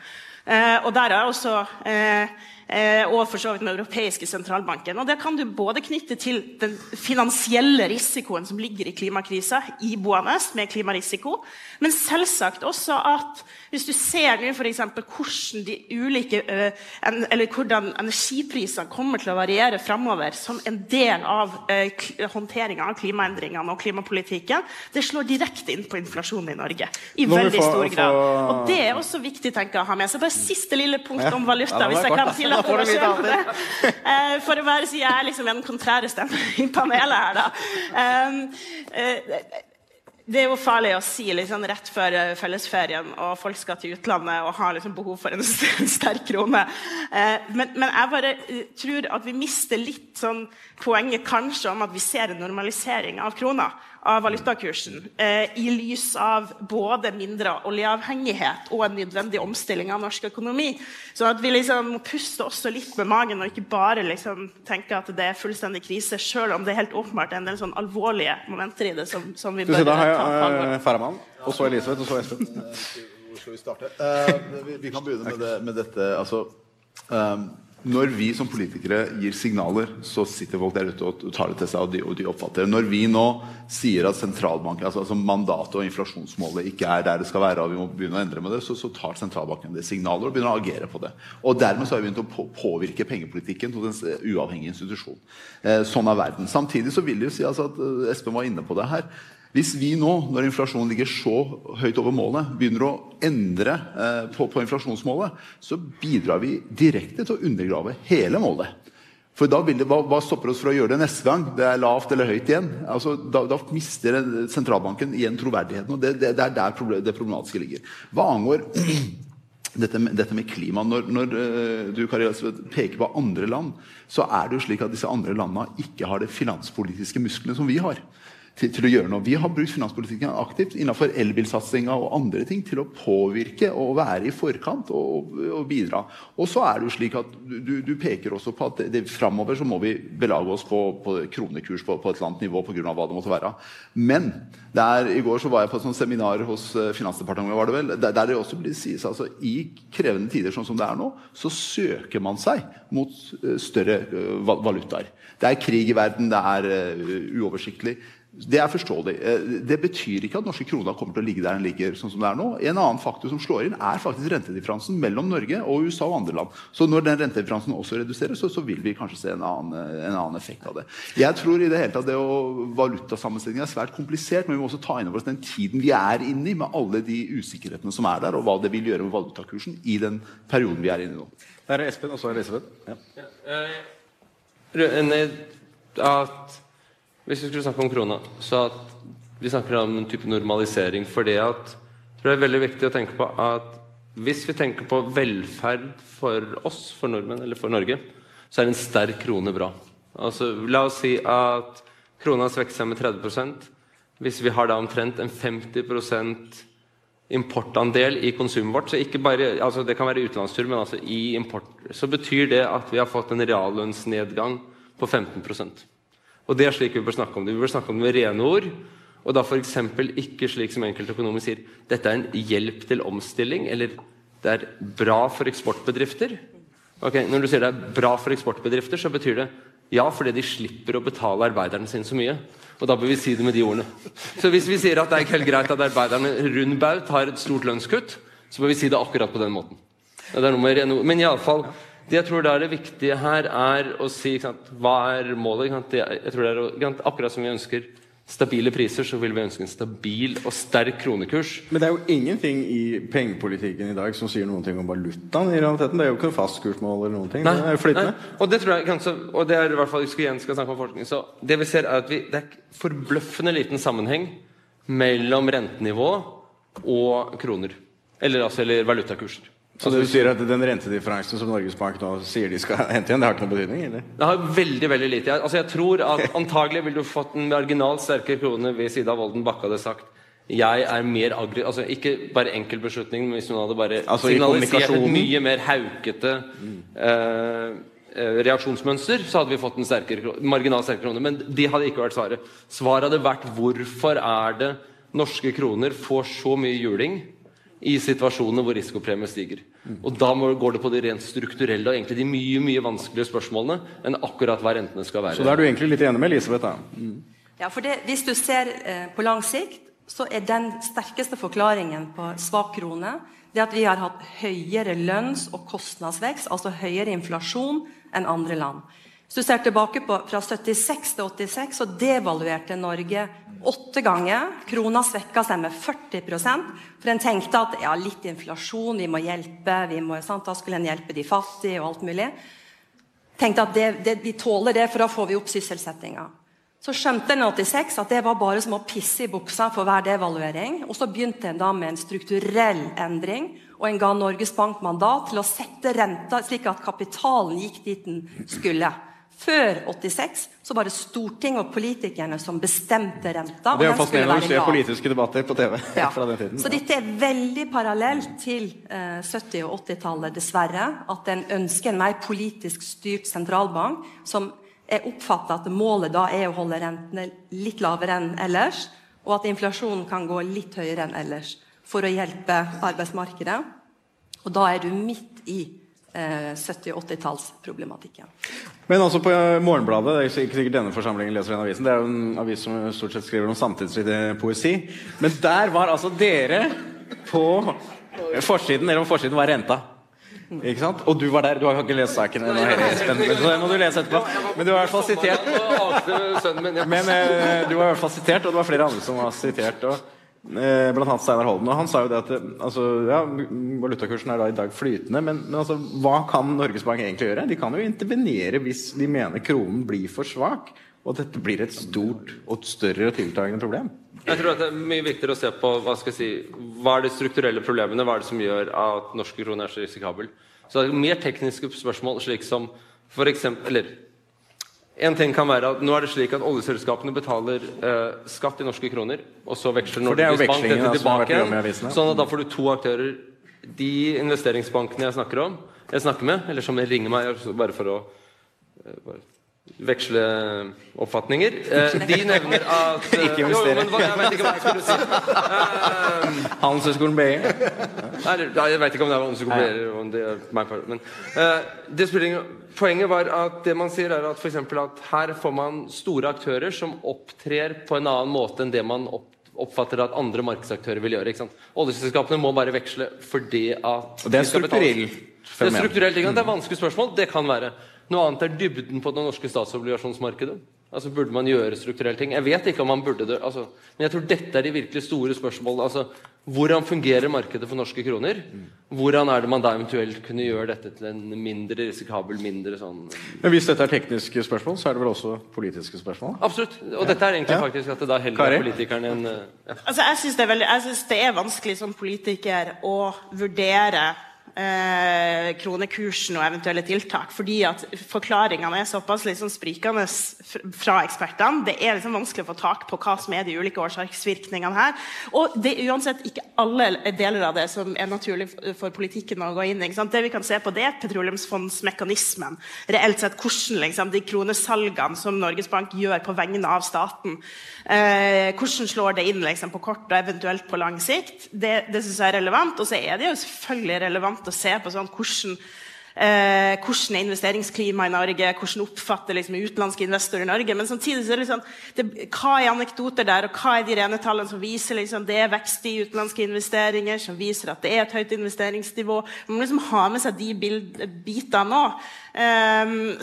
Eh, og der er også eh, og for så vidt den europeiske sentralbanken. Og Det kan du både knytte til den finansielle risikoen som ligger i klimakrisa, iboende med klimarisiko, men selvsagt også at hvis du ser nå f.eks. hvordan de ulike uh, eller hvordan energiprisene kommer til å variere framover som en del av uh, håndteringa av klimaendringene og klimapolitikken, det slår direkte inn på inflasjonen i Norge. I veldig stor grad. Og det er også viktig tenker jeg, å ha med seg. Bare siste lille punkt om valuta, hvis jeg kan tillate uh, for å bare si jeg er liksom den kontrære stemmen i panelet her, da. Um, det er jo farlig å si liksom, rett før eh, fellesferien og folk skal til utlandet og har liksom, behov for en sterk krone. Eh, men, men, jeg bare tror at vi mister litt sånn, poenget kanskje om at vi ser en normalisering av krona av valutakursen eh, i lys av både mindre oljeavhengighet og en nødvendig omstilling av norsk økonomi. Så at vi liksom må puste også litt med magen og ikke bare liksom tenke at det er fullstendig krise, selv om det er helt åpenbart en del sånn alvorlige momenter i det som, som vi bør ta på alvor. Farman, og så Elisabeth, og så Espen. Hvor skal vi starte? Uh, vi, vi, kan begynne med, det, med dette. altså um, når vi som politikere gir signaler, så sitter folk der ute og tar det til seg. og de, og de oppfatter det. Når vi nå sier at sentralbanken, altså, altså mandatet og inflasjonsmålet ikke er der det skal være, og vi må begynne å endre med det, så, så tar sentralbanken det signaler og begynner å agere på det. Og Dermed så har vi begynt å på, påvirke pengepolitikken til en uavhengig institusjon. Eh, sånn er verden. Samtidig så vil det jo si altså at eh, Espen var inne på det her. Hvis vi nå, når inflasjonen ligger så høyt over målet, begynner å endre eh, på, på, inflasjonsmålet, så bidrar vi direkte til å undergrave hele målet. For da vil det, hva, hva, stopper oss fra å gjøre det neste gang det er lavt eller høyt igjen? Altså, da, da, mister sentralbanken igjen troverdigheten. og Det, det, det er der problem, det problematiske ligger. Hva angår dette med, dette med, klima. Når, når uh, du Kari peker på andre land, så er det jo slik at disse andre landene ikke har det finanspolitiske musklene som vi har til, til, å gjøre noe. Vi har brukt finanspolitikken aktivt innenfor elbilsatsinga og andre ting til å påvirke og være i forkant og, og bidra. Og så er det jo slik at du, du peker også på at det, det, framover så må vi belage oss på, på kronekurs på, på, et eller annet nivå pga. hva det måtte være. Men der, i går så var jeg på et sånt seminar hos eh, Finansdepartementet, var det vel, der, der det også blir sies altså i krevende tider sånn som det er nå, så søker man seg mot eh, større eh, valutaer. Det er krig i verden, det er uoversiktlig. Det er forståelig. Eh, det betyr ikke at norske kroner kommer til å ligge der den ligger. sånn som det er nå. En annen faktor som slår inn, er faktisk rentedifferansen mellom Norge og USA og andre land. Så når den rentedifferansen også reduseres, så, så, vil vi kanskje se en annen, en annen, effekt av det. Jeg tror i det hele tatt det å valutasammensetning er svært komplisert, men vi må også ta inn over oss den tiden vi er inne i, med alle de usikkerhetene som er der, og hva det vil gjøre med valutakursen i den perioden vi er inne i nå. Der er Espen, og så Elisabeth. Ja. Ja, uh, at hvis vi skulle snakke om krona, så at vi snakker om en type normalisering. For det at tror det er veldig viktig å tenke på at hvis vi tenker på velferd for oss, for nordmenn eller for Norge, så er en sterk krone bra. Altså, la oss si at krona svekker seg med 30% Hvis vi har da omtrent en 50% importandel i konsumet vårt, så ikke bare, altså det kan være utenlandstur, men altså i import, så betyr det at vi har fått en reallønnsnedgang på 15 Og det er slik vi bør snakke om det. Vi bør snakke om det med rene ord. Og da f.eks. ikke slik som enkelte økonomer sier dette er en hjelp til omstilling, eller det er bra for eksportbedrifter. Ok, Når du sier det er bra for eksportbedrifter, så betyr det ja, fordi de slipper å betale arbeiderne sine så mye. Og da bør vi si det med de ordene. Så hvis vi sier at det er ikke helt greit at arbeiderne rundbaut har et stort lønnskutt, så bør vi si det akkurat på den måten. Det er noe med rene ord. Men iallfall det jeg tror da er det viktige her, er å si sant, hva er målet. Sant? jeg tror det er sant, Akkurat som vi ønsker stabile priser, så vil vi ønske en stabil og sterk kronekurs. Men det er jo ingenting i pengepolitikken i dag som sier noen ting om valutaen. i realiteten. Det er jo ikke noe fastkursmål eller noen ting. Nei, det er flytende. Nei. Og det tror jeg kanskje, og det er i hvert fall, skal igjen skal snakke om forskning, så det vi ser er at vi, det er forbløffende liten sammenheng mellom rentenivå og kroner. Eller, altså, eller valutakurser. Så det du sier at den rentedifferansen som Norges Bank nå sier de skal hente igjen, det har ikke noen betydning? eller? Det har veldig veldig lite. Altså jeg tror at antagelig ville du fått en marginalt sterkere krone hvis Ida Wolden Bakke hadde sagt jeg er mer agri... Altså ikke bare enkel beslutning, men hvis hun hadde bare Altså signalisert et mye mer haukete mm. uh, reaksjonsmønster, så hadde vi fått en sterkere, marginalt sterkere krone. Men det hadde ikke vært svaret. Svaret hadde vært hvorfor er det norske kroner får så mye juling i situasjoner hvor risikopremien stiger. Og Da må, går det på de rent strukturelle og egentlig de mye mye vanskeligere spørsmålene enn akkurat hva rentene skal være. Så da er du egentlig litt enig med Elisabeth? da? Ja, for det, Hvis du ser eh, på lang sikt, så er den sterkeste forklaringen på svak krone det at vi har hatt høyere lønns- og kostnadsvekst, altså høyere inflasjon, enn andre land. Hvis du ser tilbake på fra 76 til 86, så devaluerte Norge åtte ganger. Krona svekka seg med 40% for en tenkte at ja, litt inflasjon, vi må hjelpe, vi må, da skulle en hjelpe de fattige og alt mulig. Tenkte at det, det, vi tåler det, for da får vi opp sysselsettinga. Så skjønte en i 86 at det var bare som å pisse i buksa for hver devaluering. Og så begynte en da med en strukturell endring, og en ga Norges Bank mandat til å sette renta slik at kapitalen gikk dit den skulle. Før 86 så var det Stortinget og politikerne som bestemte renta. Det er jo fascinerende å lav. politiske debatter på TV Ja. fra den tiden. Så dette er veldig parallelt til eh, 70- og 80-tallet, dessverre. At en ønsker en mer politisk styrt sentralbank som er oppfatta at målet da er å holde rentene litt lavere enn ellers, og at inflasjonen kan gå litt høyere enn ellers for å hjelpe arbeidsmarkedet. Og da er du midt i eh, 70- og 80-tallsproblematikken. Men altså på eh, Morgenbladet, det er ikke sikkert denne forsamlingen leser den avisen, det er jo en avis som stort sett skriver om samtidsriktig poesi. Men der var altså dere på forsiden, eller om forsiden var renta. Ikke sant? Og du var der. Du har ikke lest saken ennå, Espen, så det må du lese etterpå. Men du var i hvert fall sitert. Men eh, du var i hvert fall sitert, og det var flere andre som var sitert. Og, eh, blant annet Steinar Holden. Og han sa jo det at altså, ja, valutakursen er da i dag flytende, men, men altså, hva kan Norges Bank egentlig gjøre? De kan jo intervenere hvis de mener kronen blir for svak, og at dette blir et stort og større og tiltagende problem. Jeg tror at det er mye viktigere å se på hva skal jeg si, hva er de strukturelle problemene, hva er det som gjør at norske kroner er så risikabel. Så det er mer tekniske spørsmål, slik som for eksempel, eller en ting kan være at nå er det slik at Oljeselskapene betaler eh, skatt i norske kroner, og så veksler er Norges Bank dette tilbake igjen. Sånn at da får du to aktører. De investeringsbankene jeg snakker om, jeg snakker med, eller som ringer meg altså bare for å eh, bare veksle oppfatninger, eh, de nevner at eh, Ikke jo, investere. Eh, Handelshøyskolen BI. Jeg vet ikke om det er vanskelig er meg, Men uh, det spiller ingen Poenget var at det man sier er at, for at her får man store aktører som opptrer på en annen måte enn det man opp, oppfatter at andre markedsaktører vil gjøre. ikke sant? Oljeselskapene må bare veksle fordi at Og det er strukturelt Det er strukturelt, ikke sant? Det er vanskelige spørsmål. Det kan være. Noe annet er dybden på det norske statsobligasjonsmarkedet. Altså Burde man gjøre strukturelle ting? Jeg vet ikke om man burde det. Altså, men jeg tror dette er de virkelig store spørsmålene. Altså, hvordan fungerer markedet for norske kroner? Hvordan er det man da eventuelt kunne gjøre dette til en mindre risikabel, mindre sånn Men hvis dette er tekniske spørsmål, så er det vel også politiske spørsmål? Absolutt. Og dette er egentlig Ja. faktisk at det da heller er politikerne enn eh, ja. Altså, jeg syns det, er jeg synes det er vanskelig som politiker å vurdere eh, kronekursen og eventuelle tiltak, fordi at forklaringene er såpass liksom sprikende fra ekspertene. Det er liksom vanskelig å få tak på hva som er de ulike årsaksvirkningene her. Og det er uansett ikke alle deler av det som er naturlig for politikken å gå inn i. Det vi kan se på, det er petroleumsfondsmekanismen. Reelt sett hvordan liksom, de kronesalgene som Norges Bank gjør på vegne av staten, eh, hvordan slår det inn liksom, på kort og eventuelt på lang sikt? Det, det synes jeg er relevant. Og så er det jo selvfølgelig relevant å se på sånn hvordan Eh, hvordan er investeringsklimaet i Norge? Hvordan oppfatter liksom, utenlandske investorer i Norge? Men samtidig så er det liksom, det, hva er anekdoter der, og hva er de rene tallene som viser liksom, det er vekst i utenlandske investeringer, som viser at det er et høyt investeringsnivå? Man må liksom ha med seg de bild, bitene òg.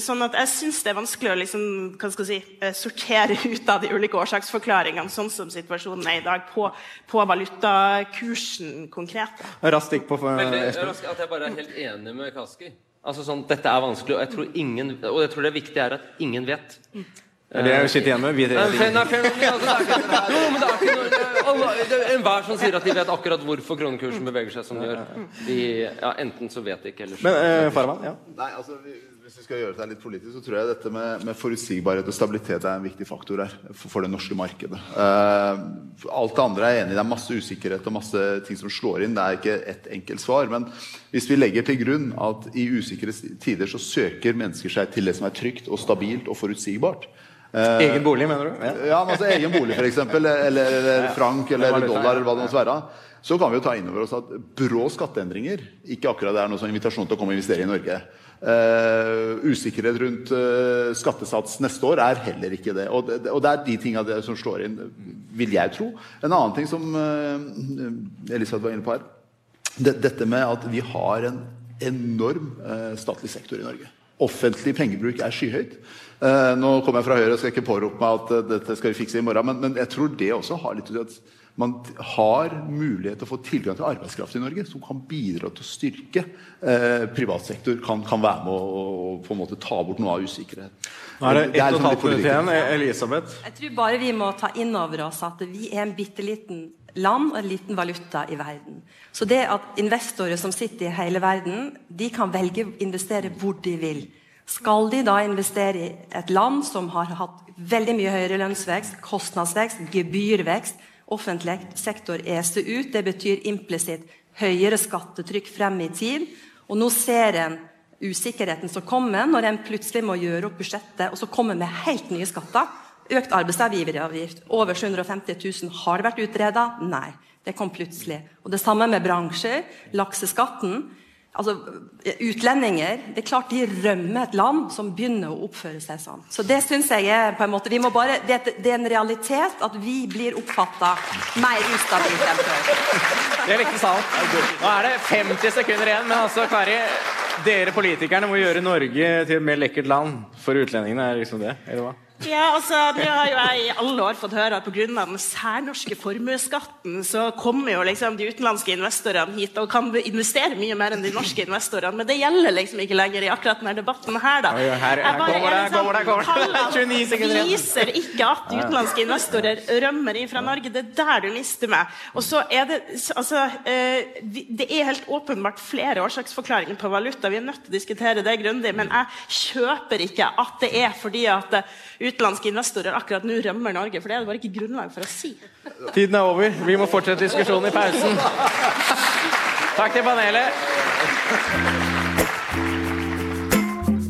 sånn at jeg syns det er vanskelig å liksom, hva skal si, eh, sortere ut av de ulike årsaksforklaringene, sånn som situasjonen er i dag, på, på valutakursen konkret. Raskt på for, Veldig raskt at jeg bare er helt enig med Kaski. Altså sånn, Dette er vanskelig, og jeg tror ingen Og jeg tror det viktige er at ingen vet. Det er det jeg sitter igjen med. Vi- Jo, er Enhver som sier at de vet akkurat hvorfor kronekursen beveger seg som den gjør. De, ja, enten så vet de ikke, eller så Men eh, Farman, ja. Nei, altså, vi- Hvis vi skal gjøre det litt politisk, så tror jeg dette med, med forutsigbarhet og stabilitet er en viktig faktor her for, for det norske markedet. Uh, alt det andre er jeg enig i. Det er masse usikkerhet og masse ting som slår inn. Det er ikke ett enkelt svar. Men hvis vi legger til grunn at i usikre tider så søker mennesker seg til det som er trygt og stabilt og forutsigbart eh, Egen bolig, mener du? Ja. ja, men altså egen bolig f.eks., eller, eller frank Eller eller dollar, eller hva det måtte være. Så kan vi jo ta inn over oss at brå skatteendringer ikke akkurat er noe som invitasjon til å komme og investere i Norge. Eh, usikkerhet rundt uh, skattesats neste år er heller ikke det. Og det, og det er de tinga som slår inn, vil jeg tro. En annen ting som uh, Elisabeth var inne på her, det, dette med at vi har en enorm statlig sektor i Norge. Offentlig pengebruk er skyhøyt. Nå kommer jeg fra Høyre og skal ikke pårope meg at dette skal vi fikse i morgen, men, men jeg tror det også har litt å si at man har mulighet til å få tilgang til arbeidskraft i Norge som kan bidra til å styrke eh, privat sektor, kan, kan være med å, og, på en måte ta bort noe av usikkerhet. Nå er det ett og et halvt minutt igjen. Elisabeth. Jeg tror bare vi må ta inn over oss at vi er en bitte liten land og en liten valuta i verden. Så det at investorer som sitter i hele verden, de kan velge å investere hvor de vil. Skal de da investere i et land som har hatt veldig mye høyere lønnsvekst, kostnadsvekst, gebyrvekst, offentlig sektor eser ut, det betyr implisitt høyere skattetrykk frem i tid, og nå ser en usikkerheten som kommer når en plutselig må gjøre opp budsjettet, og så kommer med helt nye skatter. Økt arbeidsgiveravgift. Over 750 000. Har det vært utreda? Nei. Det kom plutselig. Og Det samme med bransjer. Lakseskatten. Altså, Utlendinger det er klart de rømmer et land som begynner å oppføre seg sånn. Så det synes jeg er på en måte, vi må bare, det, det er en realitet at vi blir oppfatta mer ustabilt enn før. Det er riktig sant. Nå er det 50 sekunder igjen, men altså, Kari, dere politikerne må gjøre Norge til et mer lekkert land for utlendingene. Er liksom det? Eller hva? Ja, altså, Nå har jo jeg i alle år fått høre at pga. den særnorske formuesskatten så kommer jo liksom de utenlandske investorene hit og kan investere mye mer enn de norske investorene. Men det gjelder liksom ikke lenger i akkurat denne debatten her, da. Oi, her- her kommer det, kommer det, kommer det. tallene 29 sekunder igjen. viser ikke at utenlandske investorer rømmer inn fra Norge. Det er der du mister meg. Og så er det altså eh, Det er helt åpenbart flere årsaksforklaringer på valuta. Vi er nødt til å diskutere det grundig, men jeg kjøper ikke at det er fordi at utenlandske investorer akkurat nå rømmer Norge. For det er det bare ikke grunnlag for å si. Tiden er over. Vi må fortsette diskusjonen i pausen. Takk til panelet.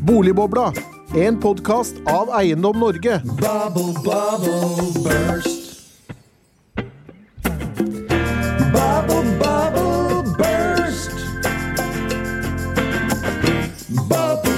Boligbobla. En podkast av Eiendom Norge. Bubble, bubble, burst. Bubble, bubble, burst. Bubble.